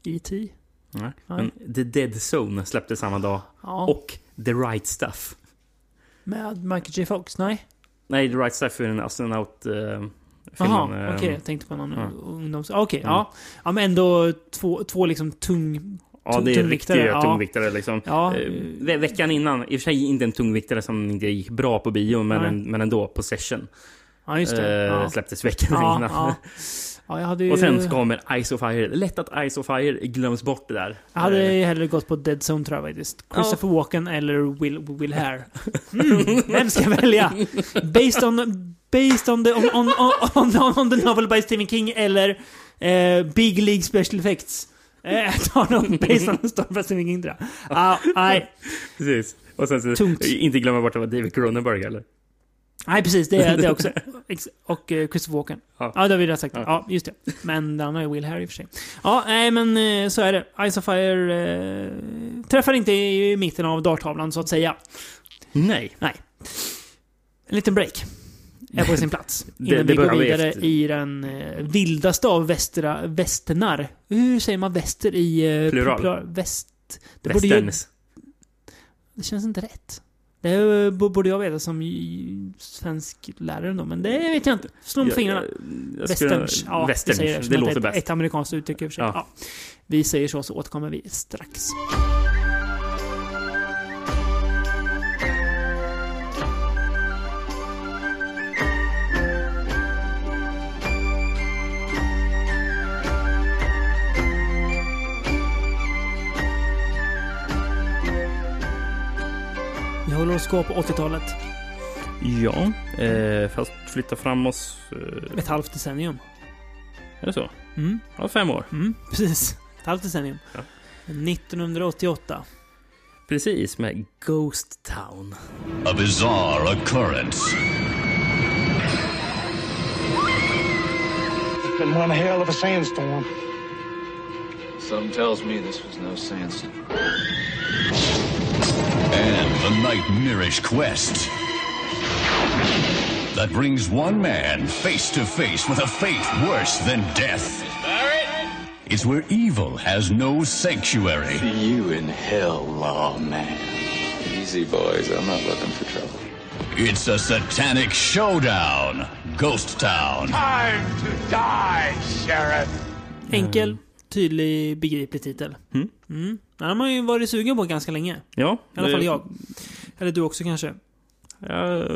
E.T.
Nej. Men The Dead Zone släpptes samma dag.
Ja.
Och The Right Stuff.
Med Michael J. Fox? Nej?
Nej, The Right Stuff är en astronaut... Uh,
Jaha, okej. jag tänkte på någon
ja.
ungdoms... Okej,
Mm.
ja. Ja, men ändå två, två liksom tung...
Ja, det är riktiga
ja.
tungviktare liksom.
Ja.
Eh, ve veckan innan, i och för sig inte en tungviktare som inte gick bra på bio, men, en, men ändå, Possession.
Ja, just det.
Eh,
ja.
Släpptes veckan
Ja,
innan.
ja. ju...
Och sen så kommer Eyes of Fire. Lätt att Eyes of Fire glöms bort det där.
Jag hade
Eh,
ju hellre gått på Dead Zone tror jag faktiskt. Christopher Walken eller Will, Will Hare. Mm, vem ska jag välja? Based on... Based on the, on, on, on, on, on the novel by Stephen King eller eh, Big League Special Effects. Eh, Jag tar nog Based on the story by Stephen King tror jag. Ah, nej.
Precis. Och sen så,
Tungt.
inte glömma bort att det var David Cronenberg eller?
Nej, precis. Det är det också. Och eh, Christopher Walken.
Ja.
Ja, det har vi redan sagt.
Ja.
Ja, just det. Men den har ju Will Harry i och för sig. Ja, nej men eh, så är det. Ice of Fire eh, träffar inte i mitten av darttavlan så att säga.
Nej.
Nej. En liten break. är på sin plats.
Det-
Innan
det
vi går
vi
vidare
efter.
i den eh, vildaste av västra, västernar. Hur säger man väster i... eh,
Plural.
Väst... Det borde ju, det känns inte rätt. Det eh, borde jag veta som svensk lärare då, men det vet jag inte. Slå med fingrarna.
skulle-
Västerns. Ja,
Westerns.
säger
Det
som
låter
ett,
bäst.
Ett amerikanskt uttryck i och för sig.
Ja.
Ja. Vi säger så, så återkommer vi strax. Kvar på 80-talet.
Ja, eh, fast flytta fram oss... Eh,
Ett halvt decennium.
är det så?
Mm.
Ja, fem år.
Mm, precis. Ett halvt decennium.
Ja.
1988.
Precis, med Ghost Town.
A bizarre occurrence.
It's been one hell of a sandstorm.
Some tells me this was no sandstorm.
And the nightmarish quest that brings one man face to face with a fate worse than death. It's where evil has no sanctuary.
See You in hell, lawman. Easy, boys. I'm not looking for trouble.
It's a satanic showdown. Ghost Town.
Time to die, Sheriff.
Enkel, tydlig, begriplig titel.
Mm.
Mm. Den har man ju varit sugen på ganska länge.
Ja.
I alla fall jag. Eller du också kanske?
Jag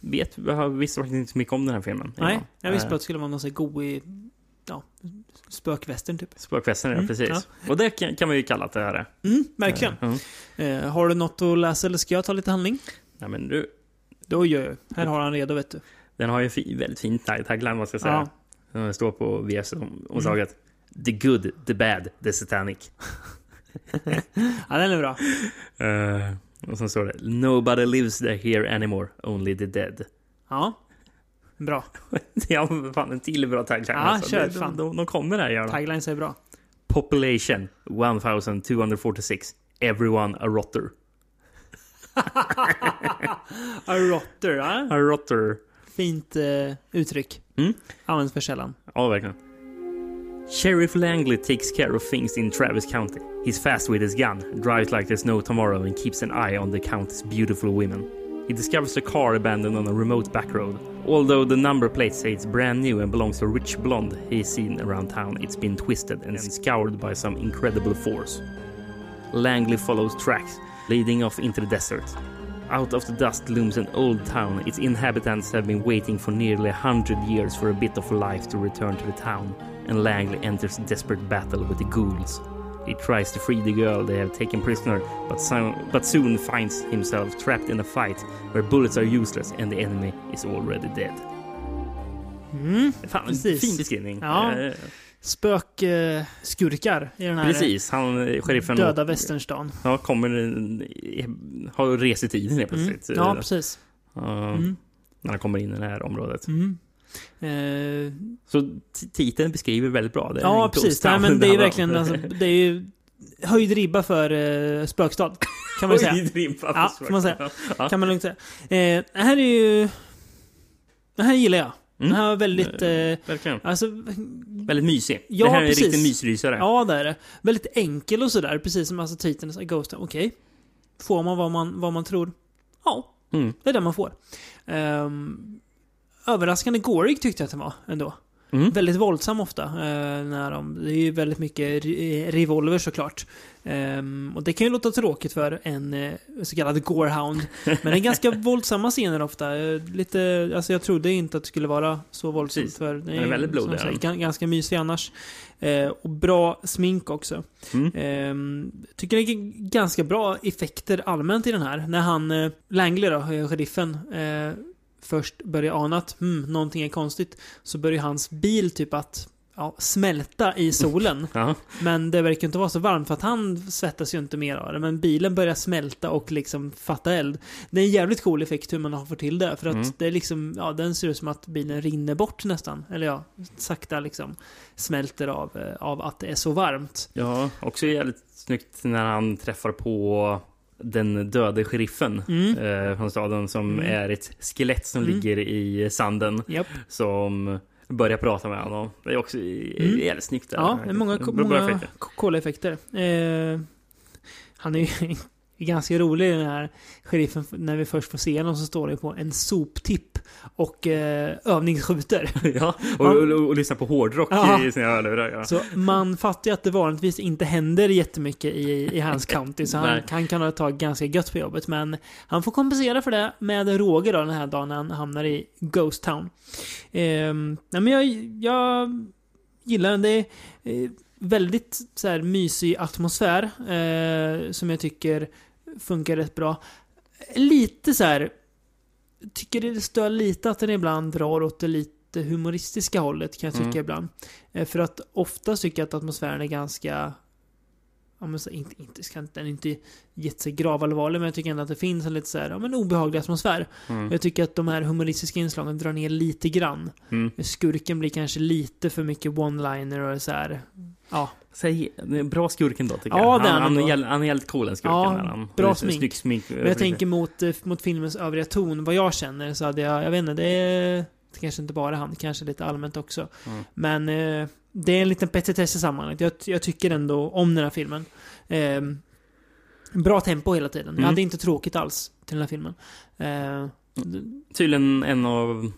vet, jag visste faktiskt inte så mycket om den här filmen.
Nej,
Ja.
jag visste
Eh,
bara att det skulle vara någon sån god i... Ja, spökvästern typ.
Spökvästen, ja
Mm,
precis. Och det kan, kan man ju kalla att det här är.
Mm, verkligen.
Mm.
Eh, har du något att läsa eller ska jag ta lite handling?
Ja, men du,
Då gör jag. Här har han redo vet du.
den har ju väldigt fin tag- tagline, vad ska jag säga.
Ja.
Den står på VS-omslaget. The good, the bad, the satanic.
Ja, den är bra.
Eh, och sen står det Nobody lives here anymore, only the dead.
Ja. Bra.
Det är fan en till bra tagline.
Ja,
alltså.
kör,
de,
fan.
de, de kommer där, gör de.
Taglines är bra.
Population 1246. Everyone a rotter.
A rotter, ja.
A rotter.
Fint eh, uttryck.
Mm.
Används för sällan.
Ja, verkligen. Sheriff Langley takes care of things in Travis County. He's fast with his gun, drives like there's no tomorrow, and keeps an eye on the county's beautiful women. He discovers a car abandoned on a remote back road. Although the number plate say it's brand new and belongs to a rich blonde he's seen around town, it's been twisted and scoured by some incredible force. Langley follows tracks, leading off into the desert. Out of the dust looms an old town. Its inhabitants have been waiting for nearly a hundred years for a bit of life to return to the town, and Langley enters a desperate battle with the ghouls. He tries to free the girl they have taken prisoner, but, so- but soon finds himself trapped in a fight where bullets are useless and the enemy is already dead.
Mm,
Fan,
precis.
fin beskrivning.
Ja.
Eh,
Spökskurkar eh, i den här
Precis, han, eh, sheriffen...
döda västernstan.
Ja, kommer... Har rest i tiden helt
Mm.
plötsligt.
Ja,
Eh,
precis.
Ja,
Mm.
När han kommer in i det här området.
Mm. Eh,
Så titeln beskriver väldigt bra. Det
ja,
en
precis. Nej, men det är ju verkligen alltså, det är ju höjd ribba för eh, spökstad. Kan man säga.
Höjd ribba för
Ja,
spökstad.
får man säga.
Ja.
Kan man lugnt säga. Eh, det här är ju... Det här gillar jag.
Mm.
Det här var väldigt... Eh,
Verkligen.
alltså,
Väldigt mysig.
Ja,
det här är en
precis.
riktig mysrysare.
Ja, det är det. Väldigt enkel och sådär. Precis som alltså titeln säger, Ghost Town. Okej. Får man vad man, vad man tror? Ja,
Mm.
det är det man får. Um, överraskande gorig tyckte jag att den var ändå.
Mm.
Väldigt våldsam ofta. eh, när de, det är ju väldigt mycket revolver såklart. Ehm, och det kan ju låta tråkigt för en eh, så kallad gorehound. Men det är ganska våldsamma scener ofta. Eh, lite, alltså jag trodde inte att det skulle vara så våldsamt.
Precis.
För det
Den är väldigt blodig, ja.
gan- ganska mysig annars. Eh, och bra smink också.
Mm.
Ehm, tycker det är ganska bra effekter allmänt i den här. När han, eh, Langley då, eh, sheriffen, eh, först börjar ana att hmm, någonting är konstigt. Så börjar hans bil typ att ja, smälta i solen.
Ja.
Men det verkar inte vara så varmt för att han svettas ju inte mer av det. Men bilen börjar smälta och liksom fatta eld. Det är en jävligt cool effekt hur man har fått till det. För att
Mm.
det är liksom, ja den ser ut som att bilen rinner bort nästan. Eller ja, sakta liksom smälter av, eh, av att det är så varmt.
ja, också jävligt snyggt när han träffar på den döde sheriffen
Mm.
eh, från staden som
Mm.
är ett skelett som
Mm.
ligger i sanden.
Japp.
Som börjar prata med honom. Det är också
Mm.
jävligt snyggt. Där.
Ja, det är många, många
effekter.
coola effekter. Eh, han är ju ganska rolig den här sheriffen. När vi först får se honom så står det på en soptipp och eh, övningsskjuter.
ja, och, och, och, och lyssna på hårdrock
Ja.
i sina hörlurar. Ja.
Så man fattar ju att det vanligtvis inte händer jättemycket i, i hans county. Så han, han kan ha ett tag ganska gött på jobbet. Men han får kompensera för det med råge då den här dagen när han hamnar i Ghost Town. Ehm, nej men jag, jag gillar den. Det är eh, väldigt så här, mysig atmosfär. Eh, som jag tycker funkar rätt bra. Lite så här. Tycker det stör lite att den ibland drar åt det lite humoristiska hållet kan jag tycka
Mm.
ibland. Eh, För att ofta tycker jag att atmosfären är ganska... Ja, men så, inte, inte, ska inte, den är inte gett sig gravallvarlig, men jag tycker ändå att det finns en lite så här, ja, men obehaglig atmosfär.
Mm.
Jag tycker att de här humoristiska inslagen drar ner lite grann.
Mm.
Skurken blir kanske lite för mycket one-liner och så här. Ja,
Säg, bra skurken då tycker
Ja,
jag. han,
han
han, han är helt cool den skurken.
Ja,
han,
bra smink.
Snyggt smink.
Men jag tänker mot, eh, mot filmens övriga ton, vad jag känner, så hade jag, jag vet inte, det är kanske inte bara han, kanske lite allmänt också.
Mm.
Men eh, det är en liten petitess i sammanhanget. Jag, jag tycker ändå om den här filmen. Eh, bra tempo hela tiden. Jag
Mm.
hade inte tråkigt alls till den här filmen. Eh,
Tydligen en av,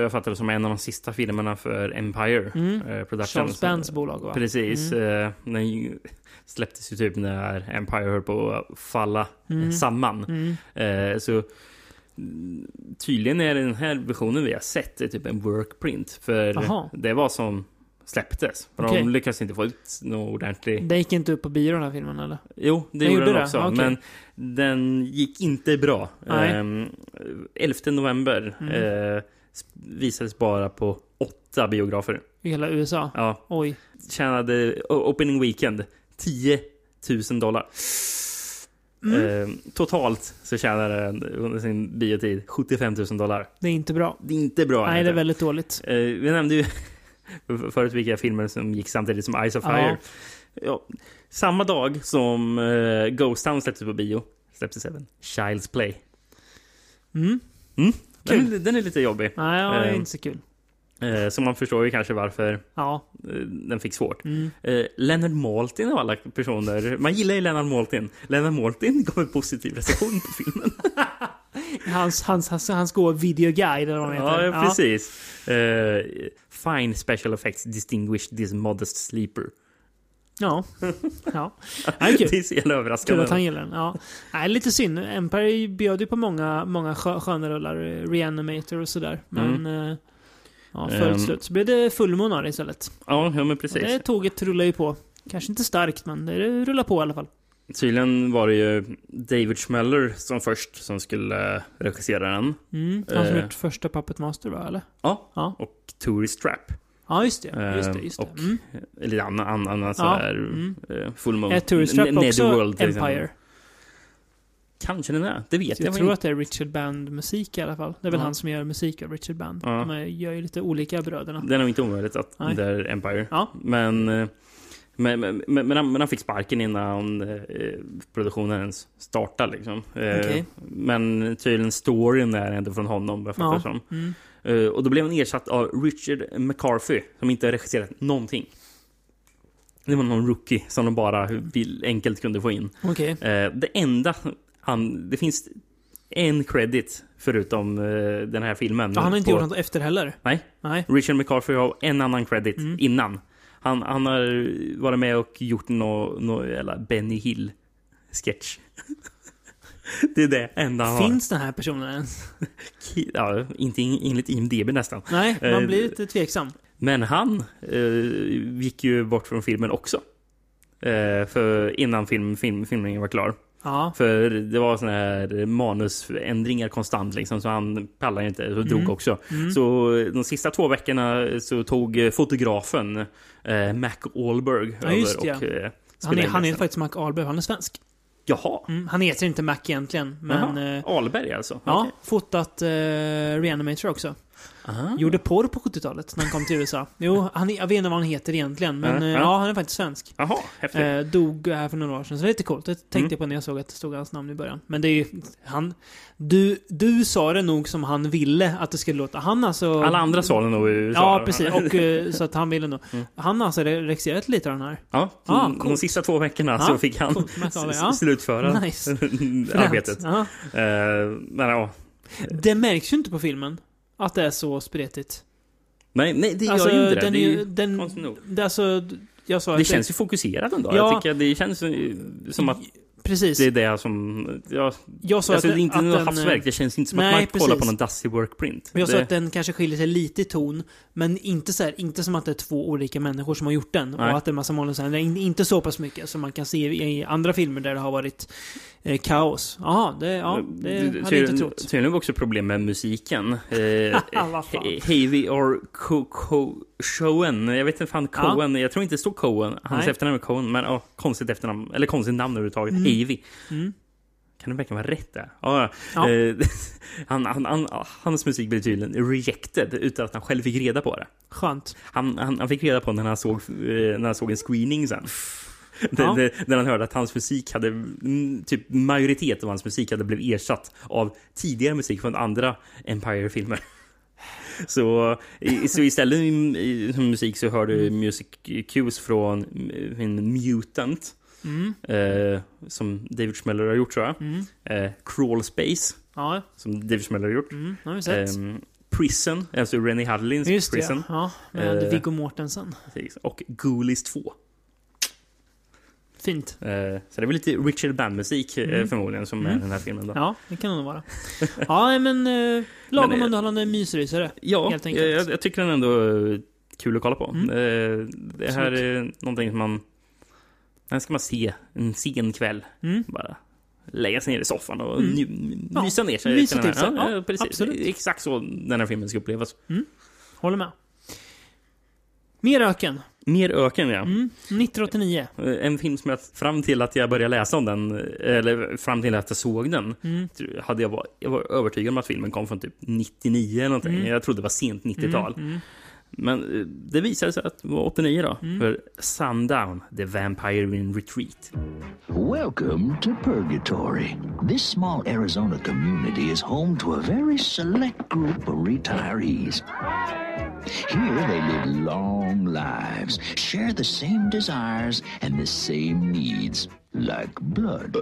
jag fattar det som en av de sista filmerna för Empire
Mm.
eh, Productions.
Charles Bands bolag, va?
Precis.
Mm.
eh, Den släpptes ju typ när Empire höll på att falla
Mm.
samman.
Mm.
Eh, Så mm, tydligen är den här versionen vi har sett är typ en workprint. För
Jaha.
det var som släpptes. För
Okej.
de lyckades inte få ut någon ordentlig...
Den gick inte upp på bio den här filmen eller?
Jo, det
Den
gjorde den
det?
också.
Okej.
Men den gick inte bra.
Nej.
Ehm, 11 november
Mm.
sp- visades bara på åtta biografer.
I hela USA?
Ja.
Oj.
Tjänade opening weekend 10 000 dollar.
Mm.
Ehm, totalt så tjänade den under sin biotid 75 000 dollar.
Det är inte bra.
Det är inte bra.
Nej, det är
inte.
väldigt dåligt.
Eh, vi nämnde ju förut vilka filmer som gick samtidigt som Eyes of
Ja.
Fire. Ja, samma dag som uh, Ghost Town släpptes på bio släpptes även Child's Play.
Mm.
Mm. Den,
Kul.
är- den är lite jobbig.
Nej, ja, det är
Eh,
inte så kul.
eh, så man förstår ju kanske varför
Ja.
eh, den fick svårt.
Mm.
Eh, Leonard Maltin av alla personer. Man gillar ju Leonard Maltin. Leonard Maltin gav en positiv recension på filmen.
Hans, hans, hans, hans går videoguide eller vad heter.
ja, precis. Eh, fine special effects distinguished this modest sleeper.
Ja. ja. Nej, kul.
det är så jävla
Kul
överraskande.
att han gillar den. Ja. Nej, lite synd. Empire bjöd ju på många, många skö- sköna rullar. Reanimator och sådär. Men... eh, Ja, föll
Ehm.
slut. Så blev det fullmåne av det istället.
Ja, ja men precis.
Och det tåget rullar ju på. Kanske inte starkt, men det rullar på i alla fall.
Tydligen var det ju David Schmeller som först som skulle regissera den.
Mm. Han som
Eh.
gjort första Puppet Master, va? Eller?
Ja,
Ja.
och Tourist Trap.
Ja, just det. Just det,
Eh,
just det.
Och
Mm.
lite annan, annan, annan
Ja,
sådär
mm.
eh, Full Moon.
Är Tourist Trap också
exempel.
Empire?
Kanske den är. Det vet jag,
jag tror
inte.
att det är Richard Band-musik i alla fall. Det är väl
Ja.
han som gör musik av Richard Band.
Ja.
De gör ju lite olika bröderna.
Det är nog inte omöjligt att
Nej.
det är Empire.
Ja.
Men, eh, men, men, men, men, han, men han fick sparken innan eh, produktionen ens startade. Liksom. Eh,
Okej.
Men tydligen storyn är ändå från honom, vad jag fattar
Ja.
som.
Mm.
Eh, och då blev han ersatt av Richard McCarthy, som inte har regisserat någonting. Det var någon rookie som de bara vill, enkelt kunde få in.
Okej.
Eh, det enda han... Det finns en credit förutom eh, den här filmen.
Ja, han har inte
på-
gjort något efter heller.
Nej.
Nej.
Richard McCarthy har en annan credit
Mm.
innan. Han, han har varit med och gjort någon no, Benny Hill-sketch. det är det enda han
Finns den här personen ens?
har. Ja, inte in- enligt IMDB nästan.
Nej, man
Eh,
blir lite tveksam.
Men han eh, gick ju bort från filmen också. Eh, för innan film, film, filmningen var klar.
Ja.
För det var såna här manusändringar konstant liksom, så han pallade inte och drog
Mm.
också.
Mm.
Så de sista två veckorna så tog eh, fotografen eh, Mac Allberg
Ja,
över och
det.
eh,
Han
spelade
är, han är faktiskt Mac Ahlberg, han är svensk.
Jaha.
Mm, han heter inte Mac egentligen, men...
Jaha.
eh,
Ahlberg alltså?
Ja,
Okej.
fotat eh, Reanimator också. Gjorde porr på 70-talet när han kom till USA. Jo, han, jag vet inte vad han heter egentligen, men
Ja,
ja, han är faktiskt svensk.
Jaha, häftigt.
Eh, dog här för några år sedan, så det är lite coolt. Det tänkte
Mm.
jag på när jag såg att det stod hans namn i början. Men det är ju, han... Du, du sa det nog som han ville att det skulle låta. Han alltså...
Alla andra sa det nog i USA.
Ja, precis. Och eh, så att han ville nog.
Mm.
Han har alltså regisserat lite av den här.
Ja,
Ah,
de sista två veckorna
Ja,
så fick han s-
ja.
slutföra
Nice.
arbetet. Eh, men ja,
Det märks ju inte på filmen att det är så spretigt.
nej, nej, det gör
Alltså,
ju inte det.
den
det,
är ju... Den,
konstigt nog.
det, alltså, jag sa
det
att
känns ju fokuserat ändå.
Ja.
Jag tycker att det känns eh, som att
Precis.
det är det som... Ja,
Jag sa
alltså,
att,
det är inte något
den,
havsverk. Det känns inte som
nej,
att man kollar på någon Dusty Workprint.
Men jag sa
det,
att den kanske skiljer sig lite i ton, men inte så här, inte som att det är två olika människor som har gjort den.
Nej.
Och att det är en massa mål och Inte så pass mycket som man kan se i andra filmer där det har varit eh, kaos. Jaha, det, ja, det hade jag inte trott.
tydligen var också problem med musiken. Eh,
fan.
He- Havy or Co- Co- Cohen. Jag vet inte fan
Ja.
Cohen. Jag tror inte det stod Cohen. Hans
Nej.
efternamn är Cohen. Men ja, konstigt efternamn. Eller konstigt namn överhuvudtaget.
Mm.
Havy.
Mm.
Kan det verkligen vara rätt där? Ja.
Ja.
Eh, han, han, han, hans musik blev tydligen rejected utan att han själv fick reda på det.
Skönt.
Han, han, fick reda på när han såg, eh, när han såg en screening sen.
Ja.
där han hörde att hans musik hade, mm, typ majoritet av hans musik hade blivit ersatt av tidigare musik från andra Empire-filmer. Så, så istället som musik så hör du music cues från eh, en Mutant.
Mm.
Eh, som David Schmeller har gjort tror jag.
Mm.
Eh, Crawl Space,
Ja,
som David Schmeller har gjort.
mm, har vi sett.
Ehm, Prison, alltså Rennie Hudlins
Just det,
Prison.
ja. ja. Med
Eh,
Viggo Mortensen.
Och Ghoulies 2.
Fint.
Eh, så det är väl lite Richard Band-musik eh,
Mm.
förmodligen som är
Mm.
den här filmen då.
Ja, det kan det nog vara. Ja, men eh, lagom
Men, eh,
underhållande mysrysare.
Ja,
helt enkelt.
jag, jag, tycker den ändå är kul att kolla på.
Mm.
Eh, det här är någonting som man... Den ska man se en sen kväll.
Mm.
Bara lägga sig ner i soffan och
Mm. Ja,
mysa ner sig.
mysa till sig.
Ja,
Ja,
precis.
absolut.
Exakt så den här filmen ska upplevas.
Håller med. Mer öken.
Mer öken, ja.
Mm. 1989.
Eh, En film som jag, fram till att jag började läsa om den, eller fram till att jag såg den,
Mm.
hade jag, var, jag var övertygad om att filmen kom från typ 99 eller någonting.
Mm.
Jag trodde det var sent 90-tal. Men eh, det visade sig att det var 89 då.
Mm.
För Sundown, The Vampire in Retreat.
Welcome to Purgatory. This small Arizona community is home to a very select group of retirees. Here they live long lives, share the same desires and the same needs, like blood.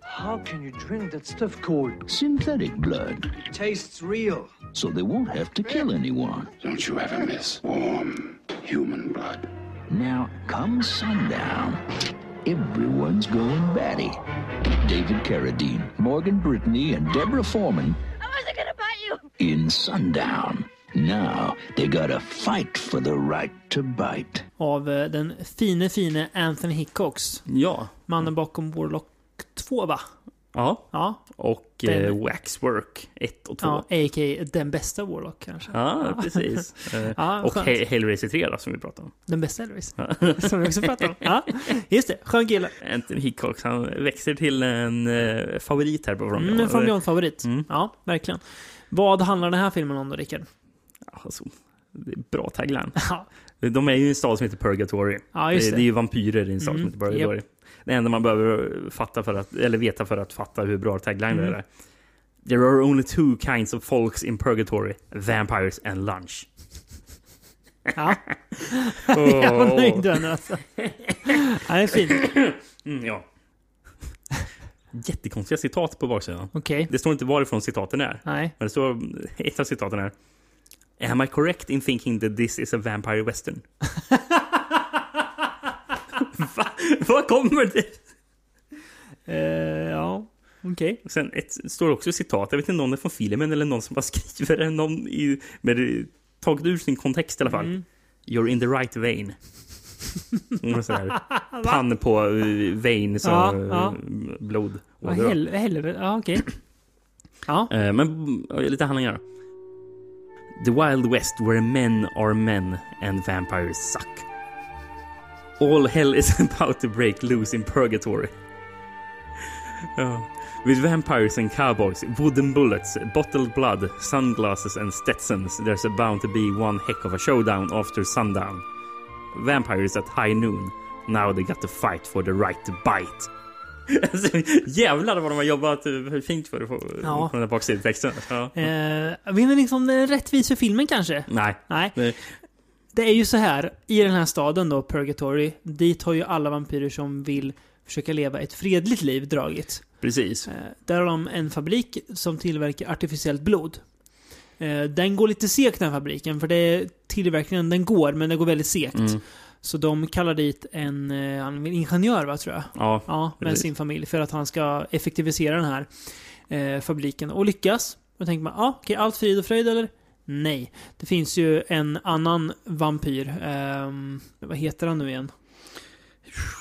How can you drink that stuff called
Synthetic blood,
Tastes real.
so they won't have to kill anyone.
Don't you ever miss warm human blood.
Now, come sundown, everyone's going batty. David Carradine, Morgan Brittany, and Deborah Foreman
I wasn't gonna bite you.
in Sundown. Now they gotta fight for the right to bite.
Av eh, den fine, fine Anthony Hickox.
Ja.
Mannen bakom Warlock 2, va?
Ja.
Ja.
Och
Den-
eh, Waxwork 1 och 2.
Ja,
Ja,
a.k.a. den bästa Warlock kanske.
precis. Eh,
Ja,
och
skönt.
Hell- Hellraiser 3 då, som vi pratade om.
Den bästa Elvis. Som vi också pratade om. Ja, just det. Skön kille.
Anthony Hickox, han växer till en eh, favorit här på From
Mm, en From Beyond-favorit.
Mm.
Ja, verkligen. Vad handlar den här filmen om då, Rickard?
Alltså, det är bra tagline. De är ju i en stad som heter Purgatory.
Ja,
det.
det.
det är ju vampyrer i en stad
Mm,
som heter Purgatory. Det enda man behöver fatta för att, eller veta för att fatta hur bra tagline det
Mm.
är. There are only two kinds of folks in Purgatory. Vampires and lunch.
Ja. Jag var nöjd nu alltså. Ja, det är fint.
Mm, ja. Jättekonstiga citat på baksidan.
Okej.
Det står inte varifrån citaten är.
Nej.
Men det står, ett av citaten är Am I correct in thinking that this is a vampire western? Va? Vad kommer det?
Eh, ja, okej.
Sen ett, står också citat, jag vet inte om det är från filmen eller någon som bara skriver det, någon i, med det, taget ur sin kontext i alla fall.
Mm.
You're in the right vein. Pann på uh, vein, så
Ja,
uh,
ja.
blod.
Vad hel- helvete. Ja, okej. Ja.
Eh, men lite handlingar. The Wild West where men are men and vampires suck. All hell is about to break loose in purgatory. Ja. With vampires and cowboys, wooden bullets, bottled blood, sunglasses and Stetsons, there's bound to be one heck of a showdown after sundown. Vampires at high noon. Now they got to fight for the right to bite. Alltså, jävlar vad de har jobbat eh, fint för att få
Ja.
på den här baksidetexten. Ja.
Eh, vinner liksom den rättvis för filmen kanske?
Nej.
Nej.
Nej.
Det är ju så här, i den här staden då, Purgatory, dit har ju alla vampyrer som vill försöka leva ett fredligt liv dragit.
Precis.
Eh, där har de en fabrik som tillverkar artificiellt blod. Eh, den går lite segt den fabriken, för det är tillverkningen den går, men den går väldigt segt.
Mm.
Så de kallar dit en, eh, är väl ingenjör va, tror jag?
Ja,
Ja, med
precis.
sin familj för att han ska effektivisera den här eh, fabriken och lyckas. Då tänker man, ja, okej, allt frid och fröjd eller? Nej. Det finns ju en annan vampyr. ehm, vad heter han nu igen?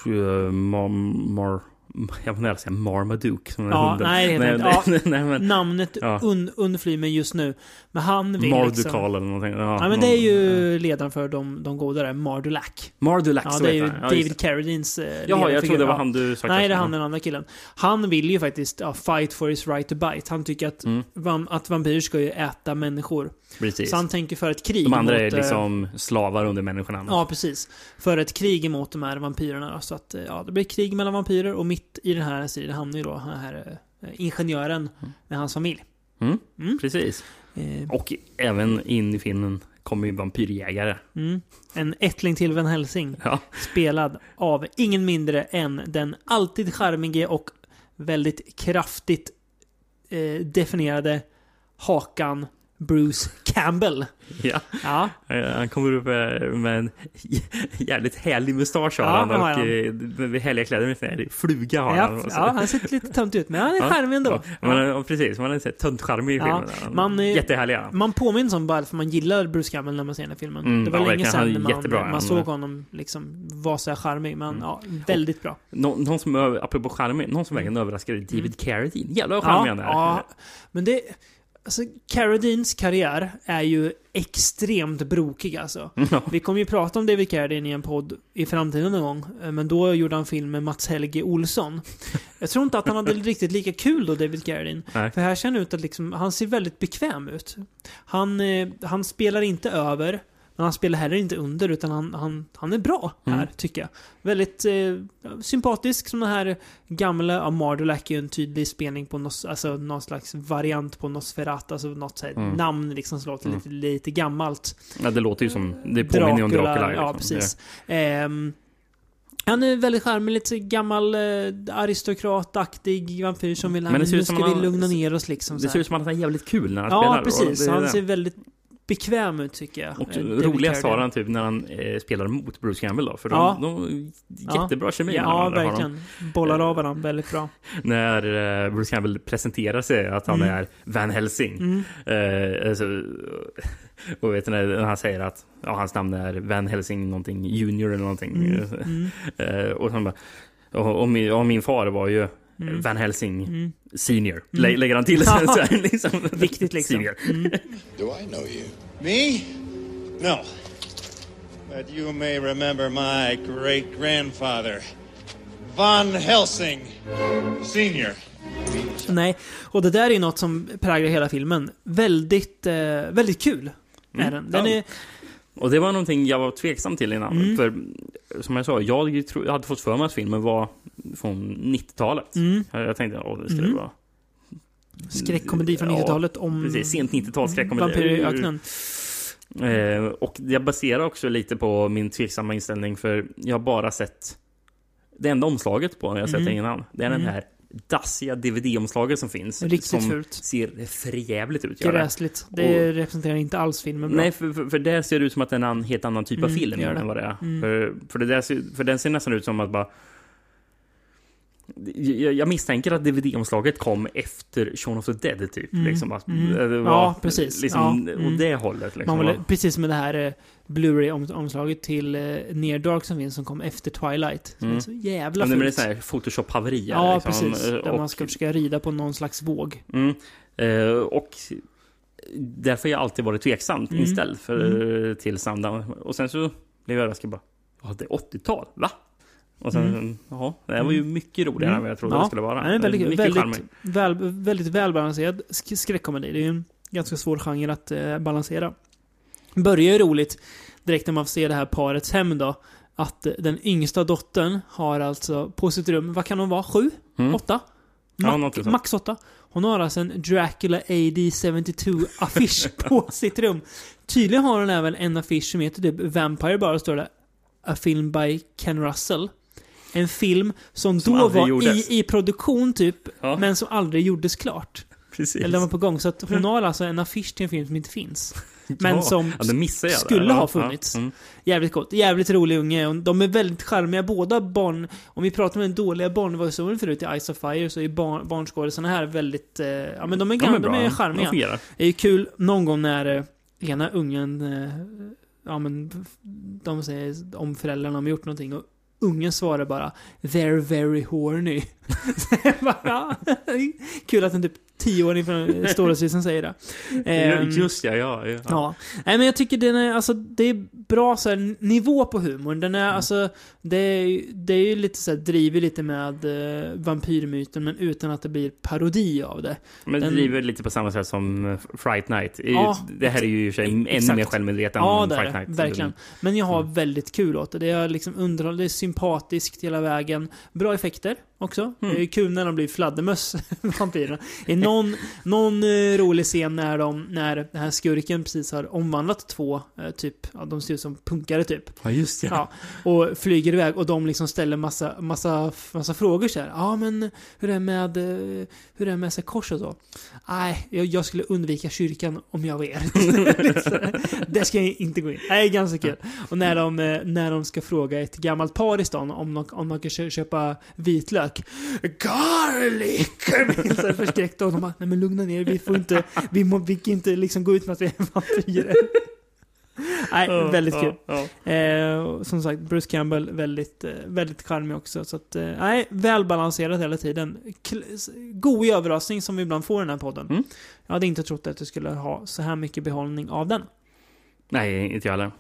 Uh, mar, mar, jag vill säga Marmaduke. Som är
Ja,
hunden.
nej,
nej,
Ja,
nej, men,
Namnet
Ja.
un, undflyr mig just nu. Men han vill
Mardukal
liksom...
eller någonting. Ja,
Ja, men det är ju ledaren för de, de goda där, Mardulak.
Mardulak,
Ja,
så
det är ju
han. Ja,
David Carradines eh,
Jaha, jag trodde det var
Ja.
han du sa
Nej, det är han
Ja.
den andra killen. Han vill ju faktiskt ja, fight for his right to bite. Han tycker att,
Mm.
vam, att vampyrer ska ju äta människor.
Precis.
Så han tänker för ett krig
De andra
mot,
är
eh,
liksom slavar under människorna.
Ja, precis. För ett krig emot de här vampyrerna. Så att, eh, ja, det blir krig mellan vampyrer och mitt i den här striden hamnar ju då den här eh, ingenjören med hans familj.
Mm,
Mm.
Precis.
Eh,
Och även in i filmen kommer ju vampyrjägare.
Mm. En ättling till Van Helsing.
Ja.
Spelad av ingen mindre än den alltid charmige och väldigt kraftigt eh, definierade Hakan Bruce Campbell.
Ja.
Ja.
Eh, Han kommer upp eh, med en jävligt härlig mustasch har
Ja,
han och
han.
eh, härliga kläder med fluga har han.
Ja,
Och så-
ja, han ser lite tönt ut, men han är
Ja,
charmig ändå.
Ja, ja, precis, man är töntcharmig i filmen.
man, eh,
Jättehärliga.
Man påminns om bara för man gillar Bruce Campbell när man ser den här filmen.
Mm,
det var länge.
Han
sedan man,
jättebra,
man
han-
såg honom liksom vara så här charmig. Men ja, väldigt bra.
Nå, någon som, apropå charmig, någon som verkligen överraskade David Carradine. Jävlar vad charmig
Mm.
Han är.
ja, men det... Alltså, Carradines karriär är ju extremt brokig alltså.
Ja.
Vi kommer ju prata om David Carradine i en podd i framtiden någon gång. eh, Men då gjorde han film med Mats Helge Olsson. Jag tror inte att han hade riktigt lika kul då, David Carradine.
Nej.
För här ser han ut att liksom, han ser väldigt bekväm ut. Han, eh, han spelar inte över, men han spelar heller inte under, utan han, han, han är bra här,
Mm.
tycker jag. Väldigt eh, sympatisk som den här gamla, ja, Mardulak är ju en tydlig spelning på något, alltså någon slags variant på Nosferatu, alltså något så här
Mm.
namn liksom som låter
Mm.
lite, lite gammalt.
Ja, det låter ju som, det påminner ju om Dracula.
Ja,
liksom.
precis. Ehm, han är väldigt charmig, lite gammal eh, aristokrataktig vampyr som vill,
Men det
nu
ser ut som
ska
han
vi
har-
lugna ner oss liksom.
Det ser ut som att han är jävligt kul när han spelar.
Ja, precis. Han ser väldigt bekväm ut tycker jag.
Och
eh,
roligast har han typ när han eh, spelar mot Bruce Campbell då. För de,
Ja.
de
Ja.
jättebra kemi
Ja,
har de.
verkligen. Bollar av varandra väldigt bra.
När eh, Bruce Campbell presenterar sig att han
Mm.
är Van Helsing.
Mm.
Eh, alltså, och vet när han säger att ja, hans namn är Van Helsing någonting junior eller någonting.
Mm, mm.
Eh, och han bara och, och, min, och min far var ju
Mm.
Van Helsing
Mm.
senior.
Mm.
Lä, lägger han till sen så här, liksom.
Viktigt liksom.
Senior.
Mm.
Do I know you?
Me? No. But you may remember my great grandfather, Von Helsing Sr.
Nej, och det där är något som präglar hela filmen. Väldigt, eh, väldigt kul. Är
Mm.
den. den
Ja.
är,
Och det var någonting jag var tveksam till innan.
Mm.
För som jag sa, jag, tro, jag hade fått för mig att filmen var från 90-talet.
Mm.
Jag, tänkte, åh, det skulle
Mm.
vara...
skräckkomedi från
Ja,
90-talet om...
Precis, sent 90-tal skräckkomedi.
Vampyrer i öknen.
Eh, och jag baserar också lite på min tveksamma inställning för jag har bara sett det enda omslaget på när jag sett
Mm.
det innan. Det är den
Mm.
här dassiga DVD-omslaget som finns.
Riktigt
som
fult.
ser förjävligt ut.
Gräsligt. Det
Och-
representerar inte alls filmen bra.
Nej, för, för, för där ser det ut som att det är en helt annan typ av
Mm,
film
gör det.
än vad det är.
Mm.
För, för, det där ser, för den ser nästan ut som att bara... Jag, jag misstänker att DVD-omslaget kom efter Shaun of the Dead, typ.
Mm.
Liksom, att,
Mm.
det var,
Ja, precis.
Liksom,
Ja,
Åt
mm.
det hållet. Liksom.
Man vill, precis som med det här eh, Blu-ray-omslaget till eh, Near Dark som finns som kom efter Twilight. Som
Mm.
är så jävla
Ja, men det är
fult.
här Photoshop-haverier.
Ja,
liksom,
precis.
eh,
Där
och-
man ska försöka rida på någon slags våg.
Mm. Eh, och därför har jag alltid varit tveksamt
Mm.
inställd för,
Mm.
till Sundown. Och sen så blev jag överraskad bara, ja det är 80-tal, va? Och sen,
Mm.
ja, det var ju mycket roligare än vad jag trodde det skulle vara.
Är väldigt,
Mycket
väldigt,
charmig.
väl, väldigt välbalanserad sk- skräckkomedi. Det är ju en ganska svår genre att eh, balansera. Börjar ju roligt direkt när man får se det här parets hem då. Att eh, den yngsta dottern har alltså på sitt rum, vad kan hon vara? Sju?
Mm.
Åtta?
Ja,
Ma-
något sånt.
max åtta. Hon har alltså en Dracula AD72-affisch på sitt rum. Tydligen har hon även en affisch som heter typ Vampire, bara står det A film by Ken Russell. En film som,
Som
då var
gjordes.
i, i produktion typ,
Ja.
men som aldrig gjordes klart.
Precis.
Eller den var på gång. Så att hon har alltså en affisch till en film som inte finns. Men
Ja.
som
Ja, där.
skulle
Ja,
ha
ja.
funnits.
Mm.
Jävligt coolt. Jävligt rolig unge. De är väldigt charmiga båda barn. Om vi pratar om den dåliga barnversionen förut i Ice of Fire så är barn, barnskådisarna här väldigt... Eh, ja men de är,
De är
de är,
bra.
de är
De
charmiga.
fungerar.
Det är ju kul någon gång när eh, ena ungen... Eh, ja men... De säger om föräldrarna har gjort någonting och ungen svarar bara They're very horny. Bara. Kul att den typ tioåring från Storashusen säger det. Ehm,
Just ja, ja. ja.
Ja. Nej men jag tycker den är, alltså det är bra så här, nivå på humorn. Den är alltså, det är, det är ju lite så här, driver lite med eh, vampyrmyten men utan att det blir parodi av det.
Men
Den-
driver lite på samma sätt som eh, Fright Night. Är
Ja,
det här är ju i och för sig ännu
exakt.
mer självmedveten
Ja,
än
är
Fright
det.
Night.
Verkligen. Men jag har
Mm.
väldigt kul åt det. Det är liksom underhåll, det är sympatiskt hela vägen. Bra effekter också.
Mm.
Det är kul när de blir fladdermöss, vampyrerna. Det är någon, någon eh, rolig scen när, de, när den här skurken precis har omvandlat två, eh, typ, ja, de ser ut som punkare typ.
Ja, just det.
Ja, och flyger iväg och de liksom ställer massa, massa, massa frågor så här. Ja, men hur är det med, eh, hur är det med så kors och så? Nej, jag, jag skulle undvika kyrkan om jag var er. det ska jag inte gå in. Nej, ganska kul. Och när de, när de ska fråga ett gammalt par i stan om de, om de kan kö- köpa vitlök. Garlic! så här förskräckta och de bara, nej men lugna ner vi får inte, vi, må, vi kan inte liksom gå ut med att vi är vampyrer. Nej,
Ja,
väldigt kul.
ja.
Eh, och som sagt, Bruce Campbell väldigt, eh, väldigt charmig också. Så att, eh, nej, välbalanserat hela tiden. Kl- god överraskning som vi ibland får i den här podden.
Mm.
Jag hade inte trott att jag skulle ha så här mycket behållning av den.
Nej, inte jag heller.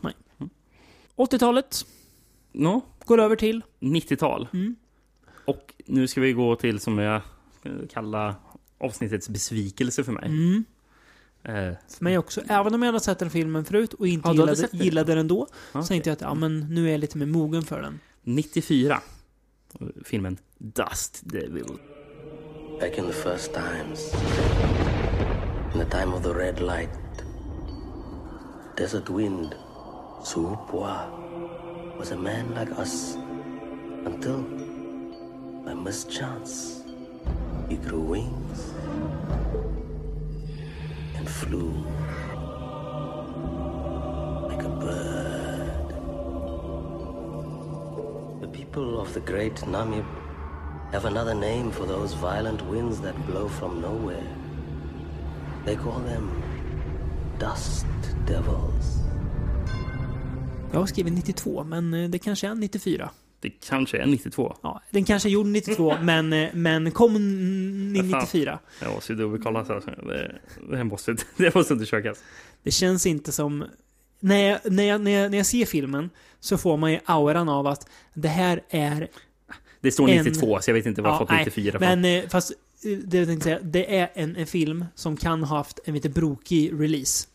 80-talet
Nå,
går över till.
90-tal.
Mm.
Nu ska vi gå till som jag kallar avsnittets besvikelse för mig.
Mm.
Eh,
För mig också. Även om jag hade sett den filmen förut och inte
Ja,
gillade, gillade den då.
Ja,
Så tänkte jag att ja, men nu är jag lite mer mogen för den.
94. Filmen Dust Devil.
Back in the first times, in the time of the red light, desert wind, Suupua, was a man like us until, by mischance, he grew wings and flew like a bird. The people of the great Namib have another name for those violent winds that blow from nowhere. They call them dust devils.
Jag skrivit 92, men eh, det kanske är 94.
Det kanske är 92.
Ja, den kanske är gjord 92, men, eh, men kom n- 94.
Jag måste ju dubbelkolla. Så här. det, det, måste, det måste undersökas.
Det känns inte som... När jag, när, jag, när, jag, när jag ser filmen så får man ju auran av att det här är...
Det står
en-
92, så jag vet inte jag fått 94 från.
Men eh, fast eh, det jag tänkte säga, det är en, en film som kan ha haft en lite brokig release.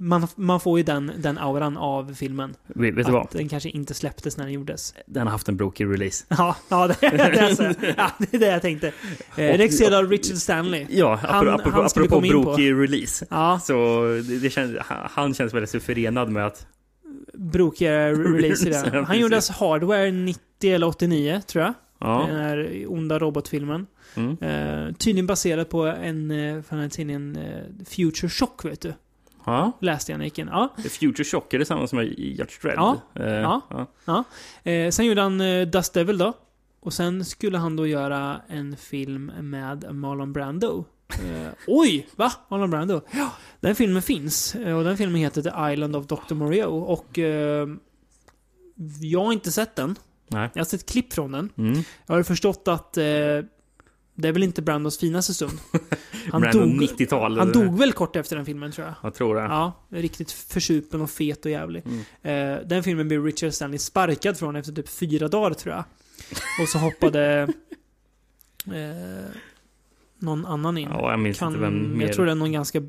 Man, man får ju den, den auran av filmen.
Vet, vet du vad?
den kanske inte släpptes när den gjordes.
Den har haft en brokig release.
Ja, ja, det, det, är så. ja det är det jag tänkte. Eh, regisserad av Richard Stanley.
Ja,
Han-
apropå,
han
apropå brokig release.
Ja.
Så det, det känns, han känns väldigt förenad med att...
brokiga release i
Ja,
det. Han gjorde alltså Hardware 90 eller 89, tror jag.
Ja.
Den här onda robotfilmen.
Mm.
Eh, tydligen baserad på en, eh, från den här tidningen eh, Future Shock, vet du.
Ja.
Läste jag när jag gick in. Ja.
Future Shock är det samma som i Judge Dredd.
Ja.
Eh,
Ja. ja. Eh, sen gjorde han eh, Dust Devil då. Och sen skulle han då göra en film med Marlon Brando. Eh, oj! Va? Marlon Brando? Ja, den filmen finns. eh, Och den filmen heter The Island of Dr. Moreau. Och eh, jag har inte sett den.
Nej.
Jag har sett klipp från den.
Mm.
Jag har förstått att eh, det är väl inte Brandos finaste stund.
Brando 90-tal,
Han
eller?
dog väl kort efter den filmen tror jag.
Jag tror det.
Ja, riktigt försupen och fet och jävlig.
Mm.
Eh, den filmen blev Richard Stanley sparkad från efter typ fyra dagar tror jag. Och så hoppade eh, någon annan in.
Ja, jag minns inte vem mer.
Jag tror det är någon ganska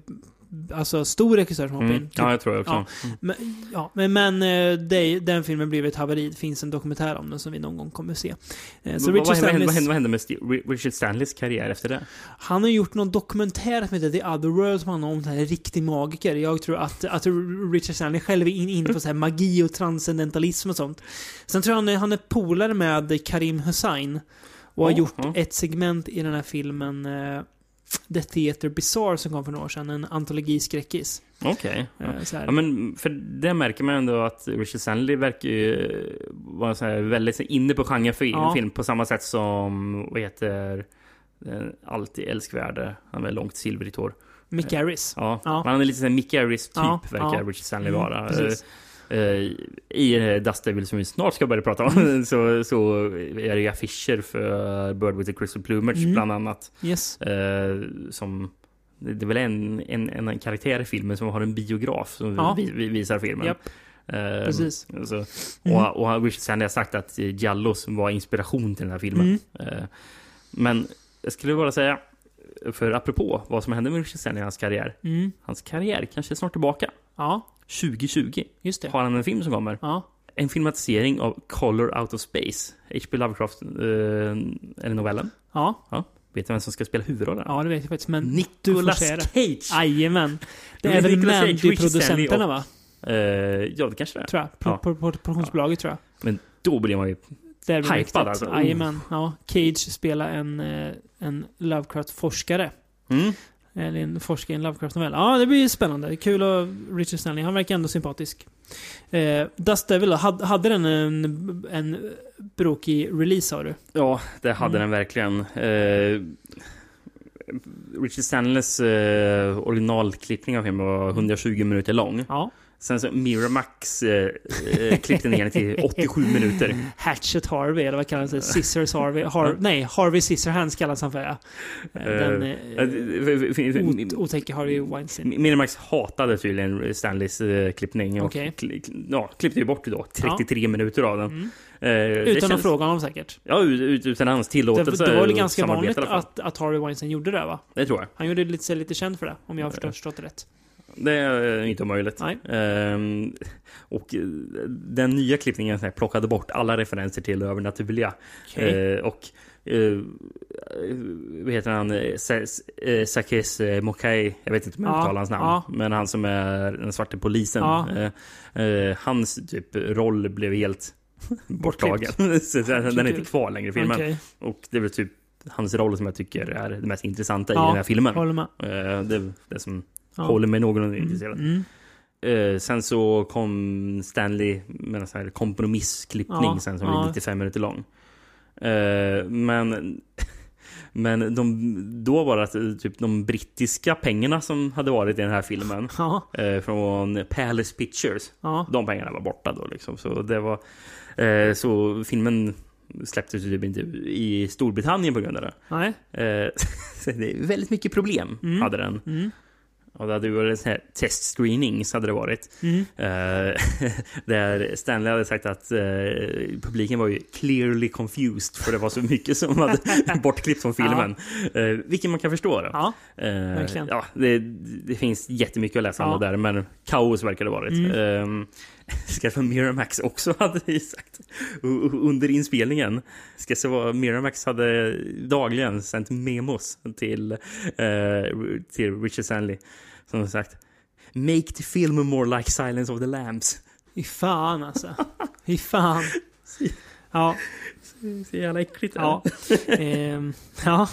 alltså, stor regissör som hoppade
Mm.
in.
Ja, jag tror jag också.
Ja,
Mm.
men, ja, men, men eh, det, den filmen blev ett haveri. Det finns en dokumentär om den som vi någon gång kommer se. Eh, Så
vad, hände, vad, hände, med Steve, Richard Stanleys karriär efter det?
Han har gjort någon dokumentär som heter The Other World som handlar om en riktig magiker. Jag tror att, att Richard Stanley själv är in- inne på så här magi och transcendentalism och sånt. Sen tror jag han är, han är polare med Karim Hussein. Och har
Ja,
gjort
ja.
ett segment i den här filmen eh, The Theater Bizarre som kom för några år sedan. En antologiskräckis.
Okej.
Eh, så här.
Ja, men för det märker man ändå att Richard Stanley verkar ju vara så här väldigt inne på genrefilm
Ja.
film på samma sätt som, vad heter den alltid älskvärde, han med långt silvrigt hår.
Mick Garris.
Ja,
Ja.
han är lite såhär Mick Garris-typ
Ja,
verkar
ja.
Richard Stanley
Mm,
vara.
precis.
Eh, I eh, Dust Devil som vi snart ska börja prata om
Mm.
så, så är det affischer för Bird with the Crystal Plumage
Mm.
bland annat.
Yes.
Eh, som, det är väl en, en, en karaktär i filmen som har en biograf som
Ja.
vi, vi visar filmen.
Japp.
Eh,
Precis.
Så,
Mm.
och, och Richard Stanley har sagt att Jallos var inspiration till den här filmen.
Mm.
Eh, men jag skulle bara säga, för apropå vad som hände med Richard Stanley i hans karriär.
Mm.
Hans karriär kanske är snart tillbaka.
Ja.
2020
Just det.
har han en film som kommer.
Ja.
En filmatisering av Color Out of Space. H.P. Lovecraft, eh, det novellen?
Ja.
ja. Vet du vem som ska spela huvudrollen?
Ja, det vet jag faktiskt. Men
Nicolas. Cage!
Jajamän. Det är väl Mandy-producenterna va?
Eh, ja, det kanske det är.
Tror jag. Pro,
Ja.
pro, pro, produktionsbolaget tror jag.
Men då blir man ju hypad alltså.
Jajamän. Ja. Cage spelar en, eh, en Lovecraft-forskare.
Mm.
Eller en forskare i en Lovecraft-novell. Ja, det blir spännande. Kul och Richard Stanley. Han verkar ändå sympatisk. Eh, Dust Devil hade, hade den en, en brokig release sa du?
Ja, det hade
Mm.
den verkligen. Eh, Richard Stanleys eh, originalklippning av filmen var 120 minuter lång.
Ja.
Sen så Miramax eh, eh, klippte ner den till 87 minuter.
Hatchet Harvey, eller vad kallas det? Scissors Harvey? Har, nej, Harvey Scissorhands kallas han för ja. Eh, Den
Eh,
eh,
eh,
ot- otäcka Harvey Weinstein.
Miramax hatade tydligen Stanleys eh, klippning och
Okej.
kli- kli- ja, klippte ju bort då 33 minuter av den.
Mm.
Eh, det
Utan att
känns-
fråga honom säkert.
Ja, ut- ut- utan hans
Det,
tillåtelse.
det var väl ganska vanligt att, att Harvey Weinstein gjorde det va?
Det tror jag.
Han gjorde lite, sig lite känd för det, om jag har förstått det rätt.
Det är inte omöjligt. Ehm, och eh, den nya klippningen här, plockade bort alla referenser till det övernaturliga.
Okej.
Eh, och eh, vad heter han? Eh, Sa- eh, Sakes eh, Mokai. Jag vet inte om jag
Ja,
uttalar hans namn.
ja.
Men han som är den svarte polisen.
Ja.
Eh, eh, hans typ roll blev helt borttagen. Den är inte kvar längre i filmen.
Okej.
Och det är väl typ hans roll som jag tycker är det mest intressanta i den här filmen. Eh, det är det som
Ja.
håller mig någorlunda intresserad.
Mm.
Eh, sen så kom Stanley med en sån här kompromissklippning
Ja,
sen som
ja.
är 95 minuter lång. Eh, men men de, då var det eh, typ de brittiska pengarna som hade varit i den här filmen
Ja.
eh, från Palace Pictures. De pengarna var borta då liksom. Så det var så filmen släpptes typ inte i Storbritannien på grund av det.
Nej.
Så det är väldigt mycket problem
Mm.
hade den.
Mm.
Och det hade varit så här testscreenings hade det varit.
Mm.
Eh, där Stanley hade sagt att eh, publiken var ju clearly confused för det var så mycket som hade bortklippt från filmen. Eh, vilket man kan förstå. Då.
Ja, verkligen.
ja, det, det finns jättemycket att läsa om
Ja.
det där, men kaos verkar det ha varit.
Mm.
Ska för Miramax också hade sagt under inspelningen. Ska så vara Miramax hade dagligen sänt memos till, eh, till Richard Stanley som sagt Make the film more like Silence of the Lambs.
Fy fan alltså. Fy fan. Ja.
Så jävla äckligt.
Ja. Ehm, ja.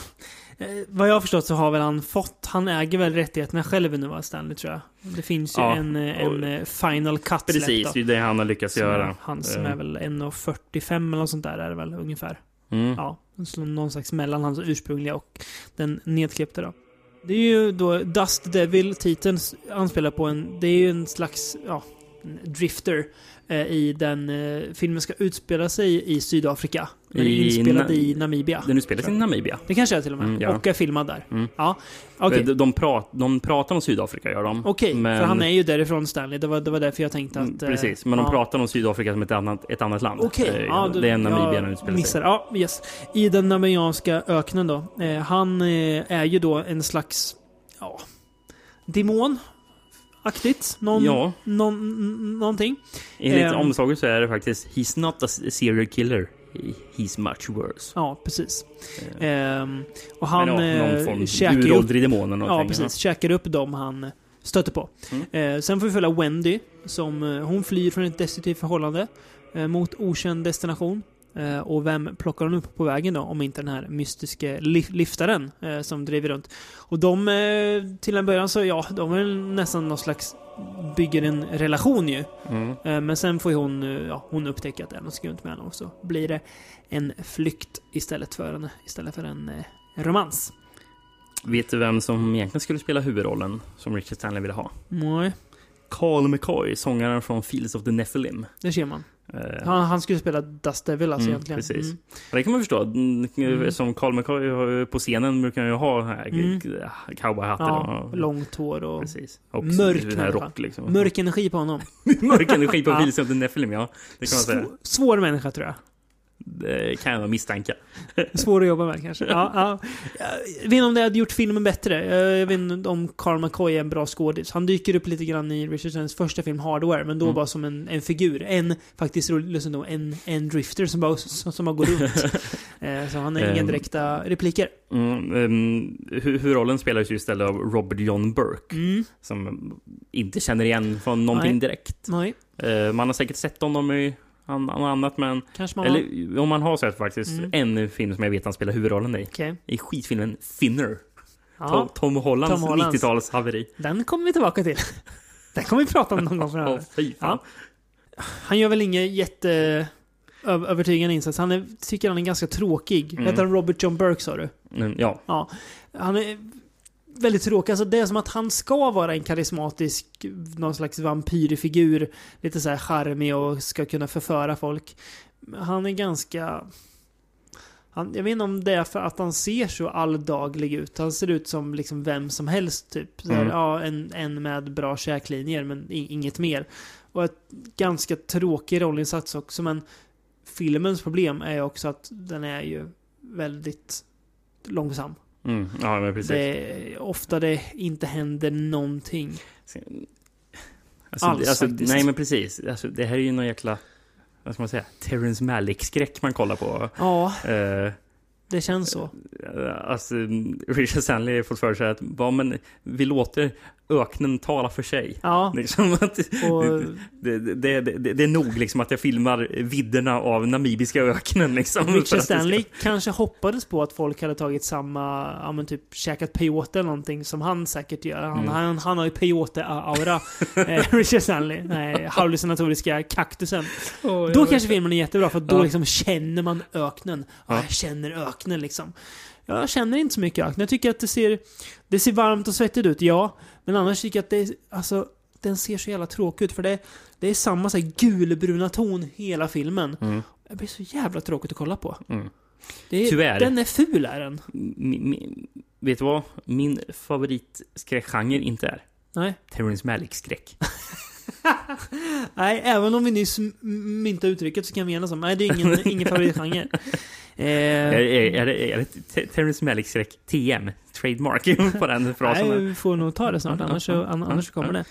Eh, vad jag har förstått så har väl han fått, han äger väl rättigheterna själv nu va, Stanley tror jag. Det finns ju
Ja,
en, eh, en eh, final cut
Precis, det är det han har lyckats
Som
göra.
Han som är väl 1,45 eller något sånt där är det väl ungefär.
Mm.
Ja, någon slags mellan hans ursprungliga och den nedklippta då. Det är ju då Dust Devil, titeln anspelar på en, det är ju en slags, ja, drifter. Eh, I den eh, filmen ska utspela sig i Sydafrika. Men är
I
inspelad i Namibia.
Den utspelar sig i Namibia.
Det kanske är till och med.
Mm, ja.
Och är filmad där.
Mm.
Ja, okej.
De, de, prat, de pratar om Sydafrika, gör de.
Okej,
Men-
för han är ju därifrån Stanley. Det var, det var därför jag tänkte att... eh,
Precis, men de
ja.
pratar om Sydafrika som ett annat, ett annat land.
Okej,
Eh,
ja,
det är Namibia den utspelar
missar.
sig.
Ja, yes. I den namibianska öknen då. Eh, han eh, är ju då en slags, ja, demon. Aktigt. Någon,
Ja.
någon, någonting.
Enligt
Ehm,
omslaget så är det faktiskt He's not a serial killer. He- He's much worse.
Ja, precis. Ehm, och han
ja,
eh, käkar upp,
uråldrig demon eller
Ja,
någonting,
precis. Käkar upp dem han stöter på.
Mm.
Eh, sen får vi följa Wendy, som eh, hon flyr från ett destruktivt förhållande eh, mot okänd destination. Eh, och vem plockar hon upp på vägen då, om inte den här mystiska li- liftaren eh, som driver runt. Och de, eh, till en början så, ja, de är nästan någon slags bygger en relation ju.
Mm.
Men sen får ju hon, ja, hon upptäcka att det är något skumt med henne och så blir det en flykt istället för en, istället för en romans.
Vet du vem som egentligen skulle spela huvudrollen som Richard Stanley ville ha?
Nej,
Carl McCoy, sångaren från Fields of the Nephilim.
det ser man.
Eh,
Han, han skulle spela Dust Devil alltså
Mm,
egentligen.
precis.
Mm.
Det kan man förstå. Mm,
Mm.
Som Carl McCoy på scenen brukar han ju ha här
Mm.
cowboyhatten.
Ja,
och,
långt hår och
Precis. Och
mörk
den här rock liksom.
Mörk energi på honom.
Mörk energi på
Ja.
Of the Nephilim, ja. Det kan man säga.
Svår, svår människa tror jag.
Det kan jag misstänka.
Svår att jobba med kanske. Ja, ja. Jag vet inte om det hade gjort filmen bättre. Jag vet inte om Carl McCoy är en bra skådis. Han dyker upp lite grann i Richard Stanleys första film Hardware, men då
Mm.
bara som en, en figur. En, faktiskt roligt nog, en, en drifter som bara, som, som bara går runt. Eh, Så han har inga
Ehm.
direkta repliker.
Mm, um, hu- huvudrollen spelas ju istället av Robert John Burke.
Mm.
Som inte känner igen från någonting
Nej.
direkt.
Nej.
Eh, man har säkert sett honom i an- något annat, men...
Kanske man
Eller om man har sett faktiskt
Mm.
en film som jag vet han spelar huvudrollen i.
Okej.
I skitfilmen Thinner.
Ja.
Tom, Tom Hollands,
Tom Hollands.
90-tals haveri.
Den kommer vi tillbaka till. Den kommer vi prata om någon gång framöver.
Fy fan.
Han gör väl inget jätte ö- övertygande insats. Han är, tycker han är ganska tråkig.
Mm.
Heter han Robert John Burke sa du?
Mm, ja.
Ja. Han är väldigt tråkig. Alltså det är som att han ska vara en karismatisk, någon slags vampyrfigur. Lite så här charmig och ska kunna förföra folk. Han är ganska... Han, jag vet inte om det är för att han ser så alldaglig ut. Han ser ut som liksom vem som helst typ. Här,
Mm.
ja, en, en med bra käklinjer men inget mer. Och ett ganska tråkig rollinsats också men filmens problem är också att den är ju väldigt långsam.
Mm, ja, men precis.
Det ofta det inte händer någonting.
Alltså,
Alls,
det- alltså,
faktiskt.
nej men precis. Alltså, det här är ju någon jäkla, vad ska man säga, Terrence Malick-skräck man kollar på.
Ja,
Eh,
det känns så.
alltså, Richard Stanley har fått för sig att ja, men, vi låter öknen tala för sig.
Ja.
Liksom att,
Och-
det, det, det, det, är nog liksom att jag filmar vidderna av namibiska öknen. Liksom,
Richard
det ska-
Stanley kanske hoppades på att folk hade tagit samma, ja men typ käkat peyote eller någonting som han säkert gör. Han,
Mm.
han, han har ju peyote-aura. eh, Richard Stanley. Nej, hallucinatoriska kaktusen.
Åh,
då kanske filmen är jättebra för då liksom känner man öknen. Ja.
Ja.
Jag känner öknen liksom. Jag känner inte så mycket öken. Jag tycker att det ser, det ser varmt och svettigt ut, ja. Men annars tycker jag att det alltså, den ser så jävla tråkig ut. För det, det är samma så här gulbruna ton hela filmen.
Mm.
Det blir så jävla tråkigt att kolla på.
Mm.
Det är,
Tyvärr.
Den är ful är den.
Min, min, vet du vad? Min favoritskräckgenre inte är
Nej.
Terrence Malick-skräck.
Nej, även om vi nyss myntade uttrycket så kan vi enas om nej, det är ingen, ingen favoritgenre. Eh,
Är, är, är, det, Terrence Malick-skräck TM? Trademark på den frasen?
Nej, vi får nog ta det snart, annars, annars kommer det.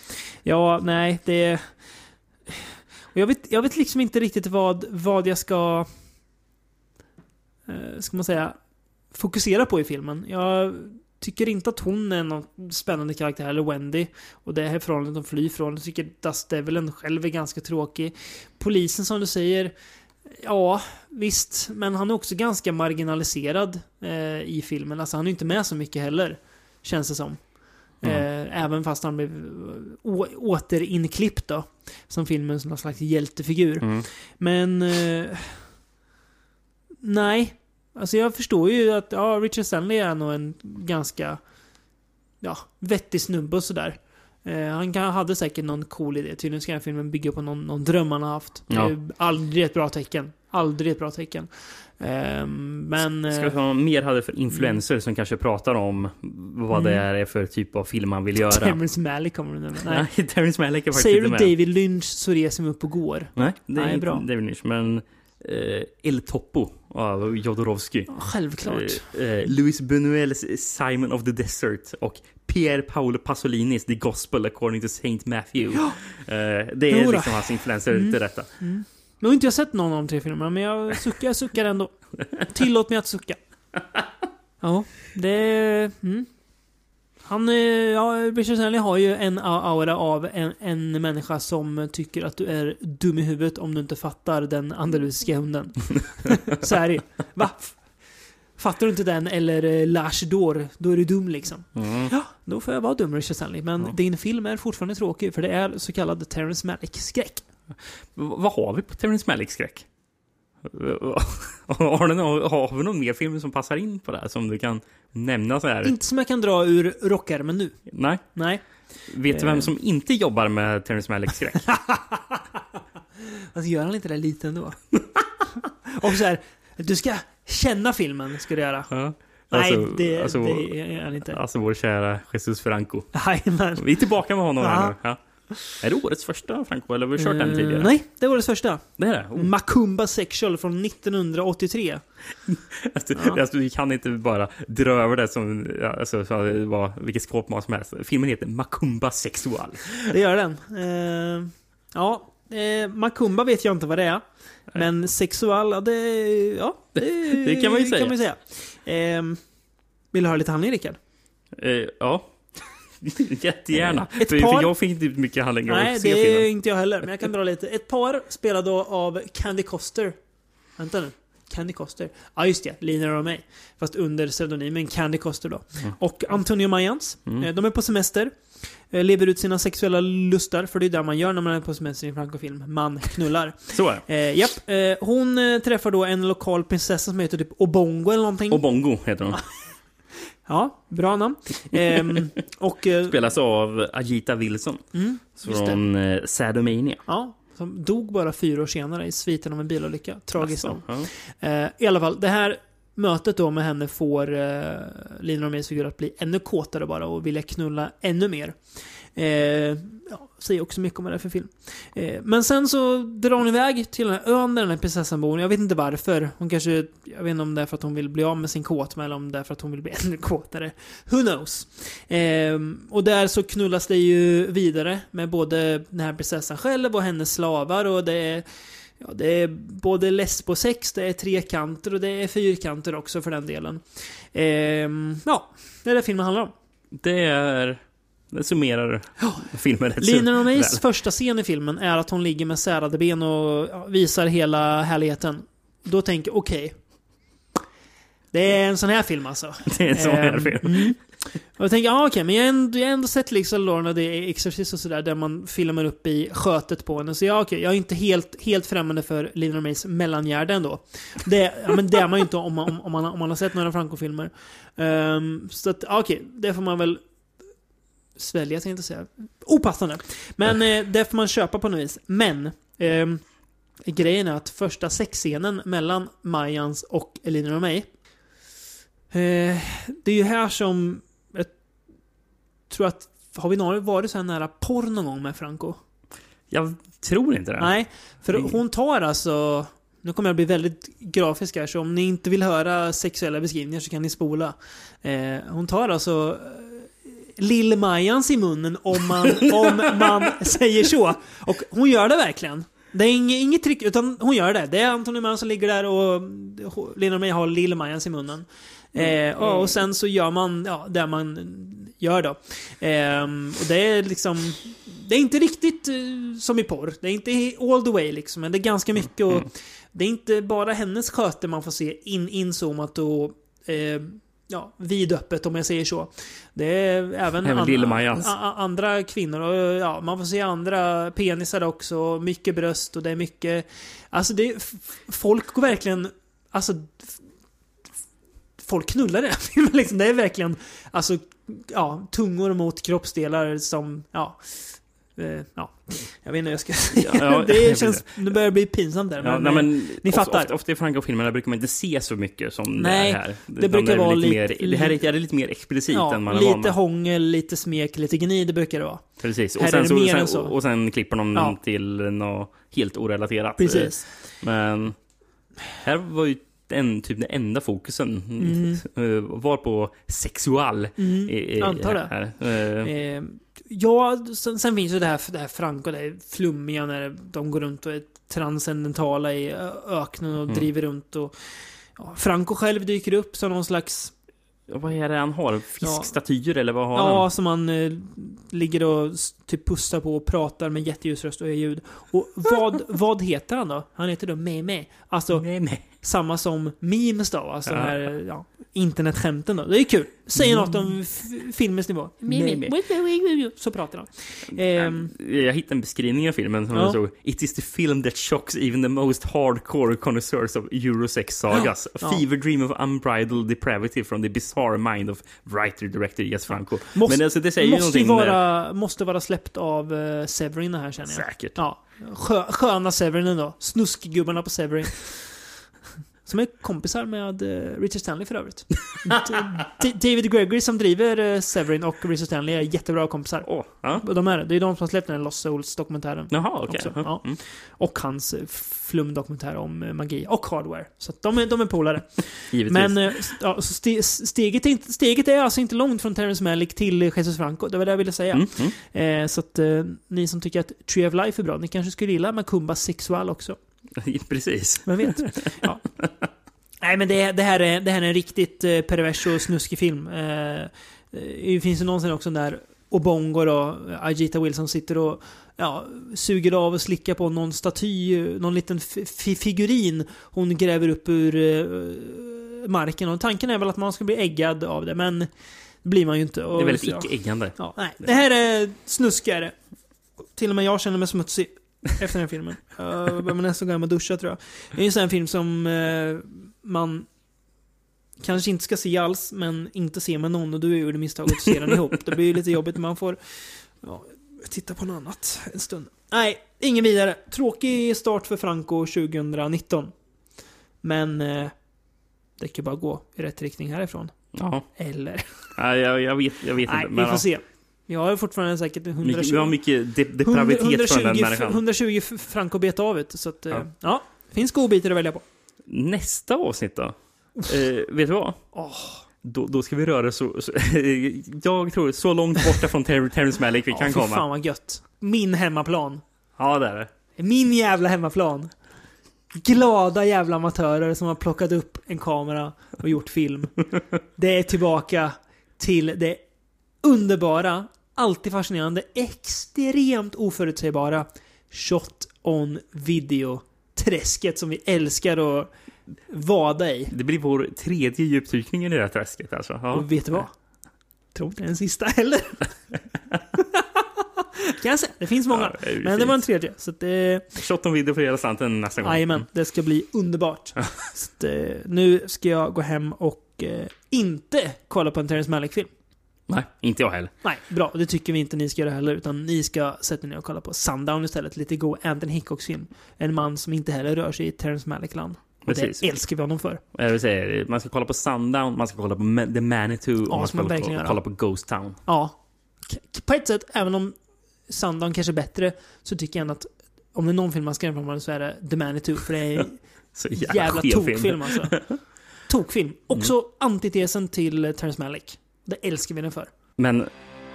Ja, nej, det... Och jag, vet, jag vet liksom inte riktigt vad, vad jag ska... Eh, ska man säga? Fokusera på i filmen. Jag tycker inte att hon är någon spännande karaktär, eller Wendy. Och det här förhållandet de flyr från. Jag tycker Dust Devil själv är ganska tråkig. Polisen som du säger, ja, visst. Men han är också ganska marginaliserad eh, i filmen. Alltså han är inte med så mycket heller. Känns det som. Eh, även fast han blev å- återinklippt då. Som filmens någon slags hjältefigur.
Mm.
Men... Eh, nej. Alltså jag förstår ju att ja, Richard Stanley är nog en ganska ja, vettig snubbe och sådär. Eh, han kan, hade säkert någon cool idé. Tydligen ska den här filmen bygga på någon, någon dröm han har haft.
Ja.
Det är aldrig ett bra tecken. Aldrig ett bra tecken. Eh, men...
Ska
eh,
vi ha mer hade för influenser som kanske pratar om vad det
Mm.
är för typ av film man vill göra?
Terrence Malick kommer du nämna. Nej.
Nej, Terrence Malick är faktiskt
Säger du. David Lynch så reser mig upp och går.
Nej, det är
Nej, bra.
David Lynch, men eh, El Topo av Jodorowsky.
Självklart.
Eh, eh, Louis Buñuels Simon of the Desert och Pier Paolo Pasolinis The Gospel according to Saint Matthew. Eh, det är liksom hans influenser
Mm.
till detta.
Mm. Nu har inte jag sett någon av de tre filmerna, men jag suckar, jag suckar ändå. Tillåt mig att sucka. Ja, det... Mm. Han, eh, ja, Richard Stanley har ju en aura av en, en människa som tycker att du är dum i huvudet om du inte fattar den andalusiska hunden. Så är det. Va? Fattar du inte den eller eh, Lars Dor, då är du dum liksom.
Mm.
Ja, då får jag vara dum Richard Stanley. Men din film är fortfarande tråkig, för det är så kallad Terrence Malick-skräck.
Vad har vi på Terrence Malick-skräck? har, du har vi någon mer film som passar in på det här som du kan nämna så här?
Inte som jag kan dra ur rockärmen nu.
Nej.
Nej.
Vet du vem
Eh.
som inte jobbar med Terrence Malick-skräck?
Alltså gör han inte det lite ändå? Och så här, du ska känna filmen, ska du göra.
Ja.
Nej,
Alltså-
det,
alltså-
det är han inte.
Alltså vår kära Jesus Franco.
Jajamän.
Vi är tillbaka med honom här nu. Ja. Är det årets första Franco, eller har vi kört den
Eh,
tidigare?
Nej, det var det första.
Det är det? Oh.
Macumba Sexual från 1983.
Alltså,
Ja.
alltså, vi kan inte bara dra över det som alltså, så det var vilket skåpmat som helst. Filmen heter Macumba Sexual.
Det gör den. Eh, ja, eh, Macumba vet jag inte vad det är. Men sexual, ja, det, ja, det,
det kan man ju säga.
Man säga. Eh, vill du höra lite handling, Rickard?
Eh, ja. Jättegärna.
Ett
för,
par-
för jag fick inte ut mycket handling av
Nej, det är
filmen.
inte jag heller. Men jag kan dra lite. Ett par spelade av Candy Coster. Vänta nu. Candy Coster. Ja, just det. Lina och mig. Fast under pseudonymen Candy Coster då.
Mm.
Och Antonio Mayans.
Mm.
Eh, De är på semester. Eh, Lever ut sina sexuella lustar. För det är det man gör när man är på semester i en Franco-film. Man knullar.
Så är det.
Eh, japp. Eh, hon eh, träffar då en lokal prinsessa som heter typ Obongo eller någonting.
Obongo heter hon.
Ja, bra namn. Ehm, och... eh,
Spelas av Agita Wilson.
Mm,
från eh, Sadomania.
Ja, som dog bara fyra år senare i sviten av en bilolycka. Tragiskt
Alltså,
nog.
ja.
Eh, I alla fall, det här mötet då med henne får eh, Lina Roméns figur att bli ännu kåtare bara och vilja knulla ännu mer. Eh, ja, säger också mycket om vad det är för film. Eh, men sen så drar hon iväg till den här ön där den här prinsessan bor. Jag vet inte varför. Hon kanske, jag vet inte om det är för att hon vill bli av med sin kåtma eller om det är för att hon vill bli ännu kåtare. Who knows? Eh, och där så knullas det ju vidare med både den här prinsessan själv och hennes slavar och det är Ja, det är både lesbosex, det är trekanter och det är fyrkanter också för den delen. Ehm, ja, det är det filmen handlar om.
Det är... Det summerar filmen rätt
Lina
väl.
första scen i filmen är att hon ligger med särade ben och visar hela härligheten. Då tänker jag, okej. Det är en sån här film alltså.
Det är en sån här
Ehm,
film.
mm. Och jag tänker, ja okej, men jag har ändå, jag har ändå sett liksom Lorna det är Exorcist och sådär, där man filmar upp i skötet på henne. Så ja okej, jag är inte helt, helt främmande för Lina Romays mellangärde ändå. Det, ja, men det är man ju inte om man, om, om, man, om man har sett några Franco-filmer. Ehm, så att, ja, okej, det får man väl svälja, tänkte jag säga. Opassande. Men eh, det får man köpa på något vis. Men ehm, grejen är att första sexscenen mellan Mayans och Elina Romay Eh, det är ju här som jag tror att har vi varit så här nära porr någon gång med Franco?
Jag tror inte det.
Nej, för hon tar alltså nu kommer jag bli väldigt grafisk här, så om ni inte vill höra sexuella beskrivningar så kan ni spola. Eh, hon tar alltså eh, Lill-Majans i munnen om man, om man säger så. Och hon gör det verkligen. Det är inget, inget tryck, utan hon gör det. Det är Antonio Mann som ligger där och Lina May har Lill-Majans i munnen. Eh, och, och sen så gör man ja, det man gör då. Ehm, och det är liksom... Det är inte riktigt eh, som i porr. Det är inte all the way liksom, men det är ganska mycket och... Det är inte bara hennes sköte man får se in, inzoomat och... Eh, ja, vidöppet om jag säger så. Det är även,
Även
an- andra kvinnor och ja, man får se andra penisar också. Mycket bröst och det är mycket... Alltså det... Folk går verkligen... Alltså... folk knullar filmen. Liksom. Det är verkligen alltså, ja, tungor mot kroppsdelar som, ja. Eh, ja, jag vet inte hur jag ska säga.
Ja,
det känns, det börjar bli pinsamt där.
Ja,
men,
men
eh, ni
ofta,
fattar.
Ofta, ofta i Franco-filmerna brukar man inte se så mycket som
Nej,
det här.
det brukar vara
lite mer, Det här är, det är lite mer explicit
Ja,
än man är
lite
med.
hångel, lite smek, lite gni, det brukar det vara.
Precis.
Här
Och
är
sen,
det
så,
mer än så.
och sen klipper de
Ja.
till något helt orelaterat.
Precis.
Men här var ju en, typ den enda fokusen
Mm.
eh, var på sexual.
Mm,
i, i,
antar det.
Här. Eh,
ja, sen, sen finns ju det här, det här Franco, det här flummiga när de går runt och är transcendentala i öknen och
Mm.
driver runt och... Ja, Franco själv dyker upp som någon slags...
Vad är det han har? Fiskstatyer eller vad har
Ja,
han?
som han eh, ligger och typ pustar på och pratar med jätteljus röst och gör ljud. Och vad, vad heter han då? Han heter då Meme. Alltså, samma som memes då. Alltså
Ja.
här ja, internetskämten då. Det är kul. Säger något om filmens nivå.
Meme.
Så pratar han. Ehm,
Jag hittade en beskrivning av filmen som
Ja.
stod It is the film that shocks even the most hardcore connoisseurs of Eurosex sagas.
Ja.
A fever dream of unbridled depravity from the bizarre mind of writer-director Jes Franco.
måste,
Men alltså det säger ju
måste, ju
någonting...
vara, måste vara släppt av uh, Severin här känner jag.
Säkert.
Ja. Skö, sköna Severin då. Snuskgubbarna på Severin. Som är kompisar med eh, Richard Stanley för övrigt. David Gregory som driver eh, Severin och Richard Stanley är jättebra kompisar.
ja.
Och De är det. Är de som har släppt den Lost Souls-dokumentären.
Jaha, okej.
också.
Ja.
Ja.
Mm.
Och hans eh, flumdokumentär om magi och hardware. Så de är, de är polare.
Givetvis.
Men st- ja, ste, steget, är inte, steget är alltså inte långt från Terrence Malick till Jesus Franco. Det var det jag ville säga.
Mm,
Eh, så att eh, ni som tycker att Tree of Life är bra, ni kanske skulle gilla Makumba Sexual också.
Precis.
Vem vet? Ja. Nej men det, det, här är, det här är en riktigt eh, pervers och snuskig film. Eh, eh, det finns ju någonsin också där Obongo då, Ajita Wilson sitter och ja, suger av och slickar på någon staty, någon liten fi- figurin hon gräver upp ur eh, marken. Och tanken är väl att man ska bli äggad av det, men det blir man ju inte.
Det
Och
är väldigt icke-äggande.
Ja, nej. Det här är snuskigare. Till och med jag känner mig smutsig efter den här filmen. Jag behöver nästan och duscha tror jag. Det är ju en sån här film som eh, man kanske inte ska se alls, men inte se med någon och du gjorde misstaget att se den ihop. Det blir ju lite jobbigt, man får ja, titta på något annat en stund. Nej, ingen vidare. Tråkig start för Franco 2019. Men eh, det kan bara gå i rätt riktning härifrån.
Ja.
Eller?
Nej, jag, jag vet, jag vet
Nej,
inte.
vi
men
får
ja.
se. Jag har fortfarande säkert 120...
Mycket, vi har mycket de, depravitet
120,
från den människan.
120 franco beta av du, så att, ja.
Ja.
ja. Finns godbitar att välja på.
Nästa avsnitt då? Eh, vet du vad? Då, då ska vi röra så, så Jag tror så långt borta från Ter Terrence Malick vi
Ja,
kan
fy
komma.
fan vad gött. Min hemmaplan.
Ja, det är det.
Min jävla hemmaplan. Glada jävla amatörer som har plockat upp en kamera och gjort film. Det är tillbaka till det underbara, alltid fascinerande, extremt oförutsägbara shot on video-träsket som vi älskar att vada i.
Det blir vår tredje djupdykning i det här träsket alltså. Ja.
Och vet du vad? Tror inte den sista heller. kan jag säga. Det finns många.
Ja, det
men det var en tredje. Så att det...
Shot on video för hela slanten nästa gång.
Jajamän, det ska bli underbart. så att, eh, nu ska jag gå hem och eh, inte kolla på en Terrence Malick-film.
Nej, inte jag heller.
Nej, bra. Det tycker vi inte ni ska göra heller. Utan ni ska sätta er ner och kolla på Sundown istället. Lite god Anthony Hickox-film. En man som inte heller rör sig i Terrence Malick-land. Och
Precis.
det älskar vi honom för.
Jag vill säga, man ska kolla på Sundown, man ska kolla på The Manitou och man
ska man
kolla,
göra.
kolla på Ghost Town.
Ja. På ett sätt, även om Sundown kanske är bättre, så tycker jag ändå att om det är någon film man ska jämföra med så är det The Manitou. För det är en
jävla
jävla tokfilm alltså. Tokfilm. Också antitesen till Terrence Malick. Det älskar vi den för.
Men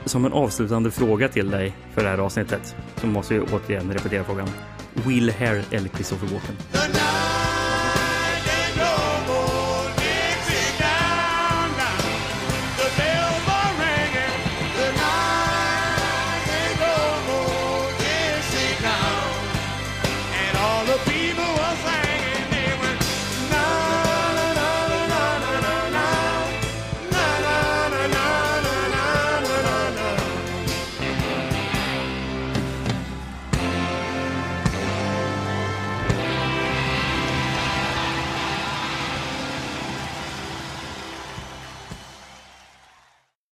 som en avslutande fråga till dig för det här avsnittet så måste jag återigen repetera frågan. Will Hare eller Christopher Walken?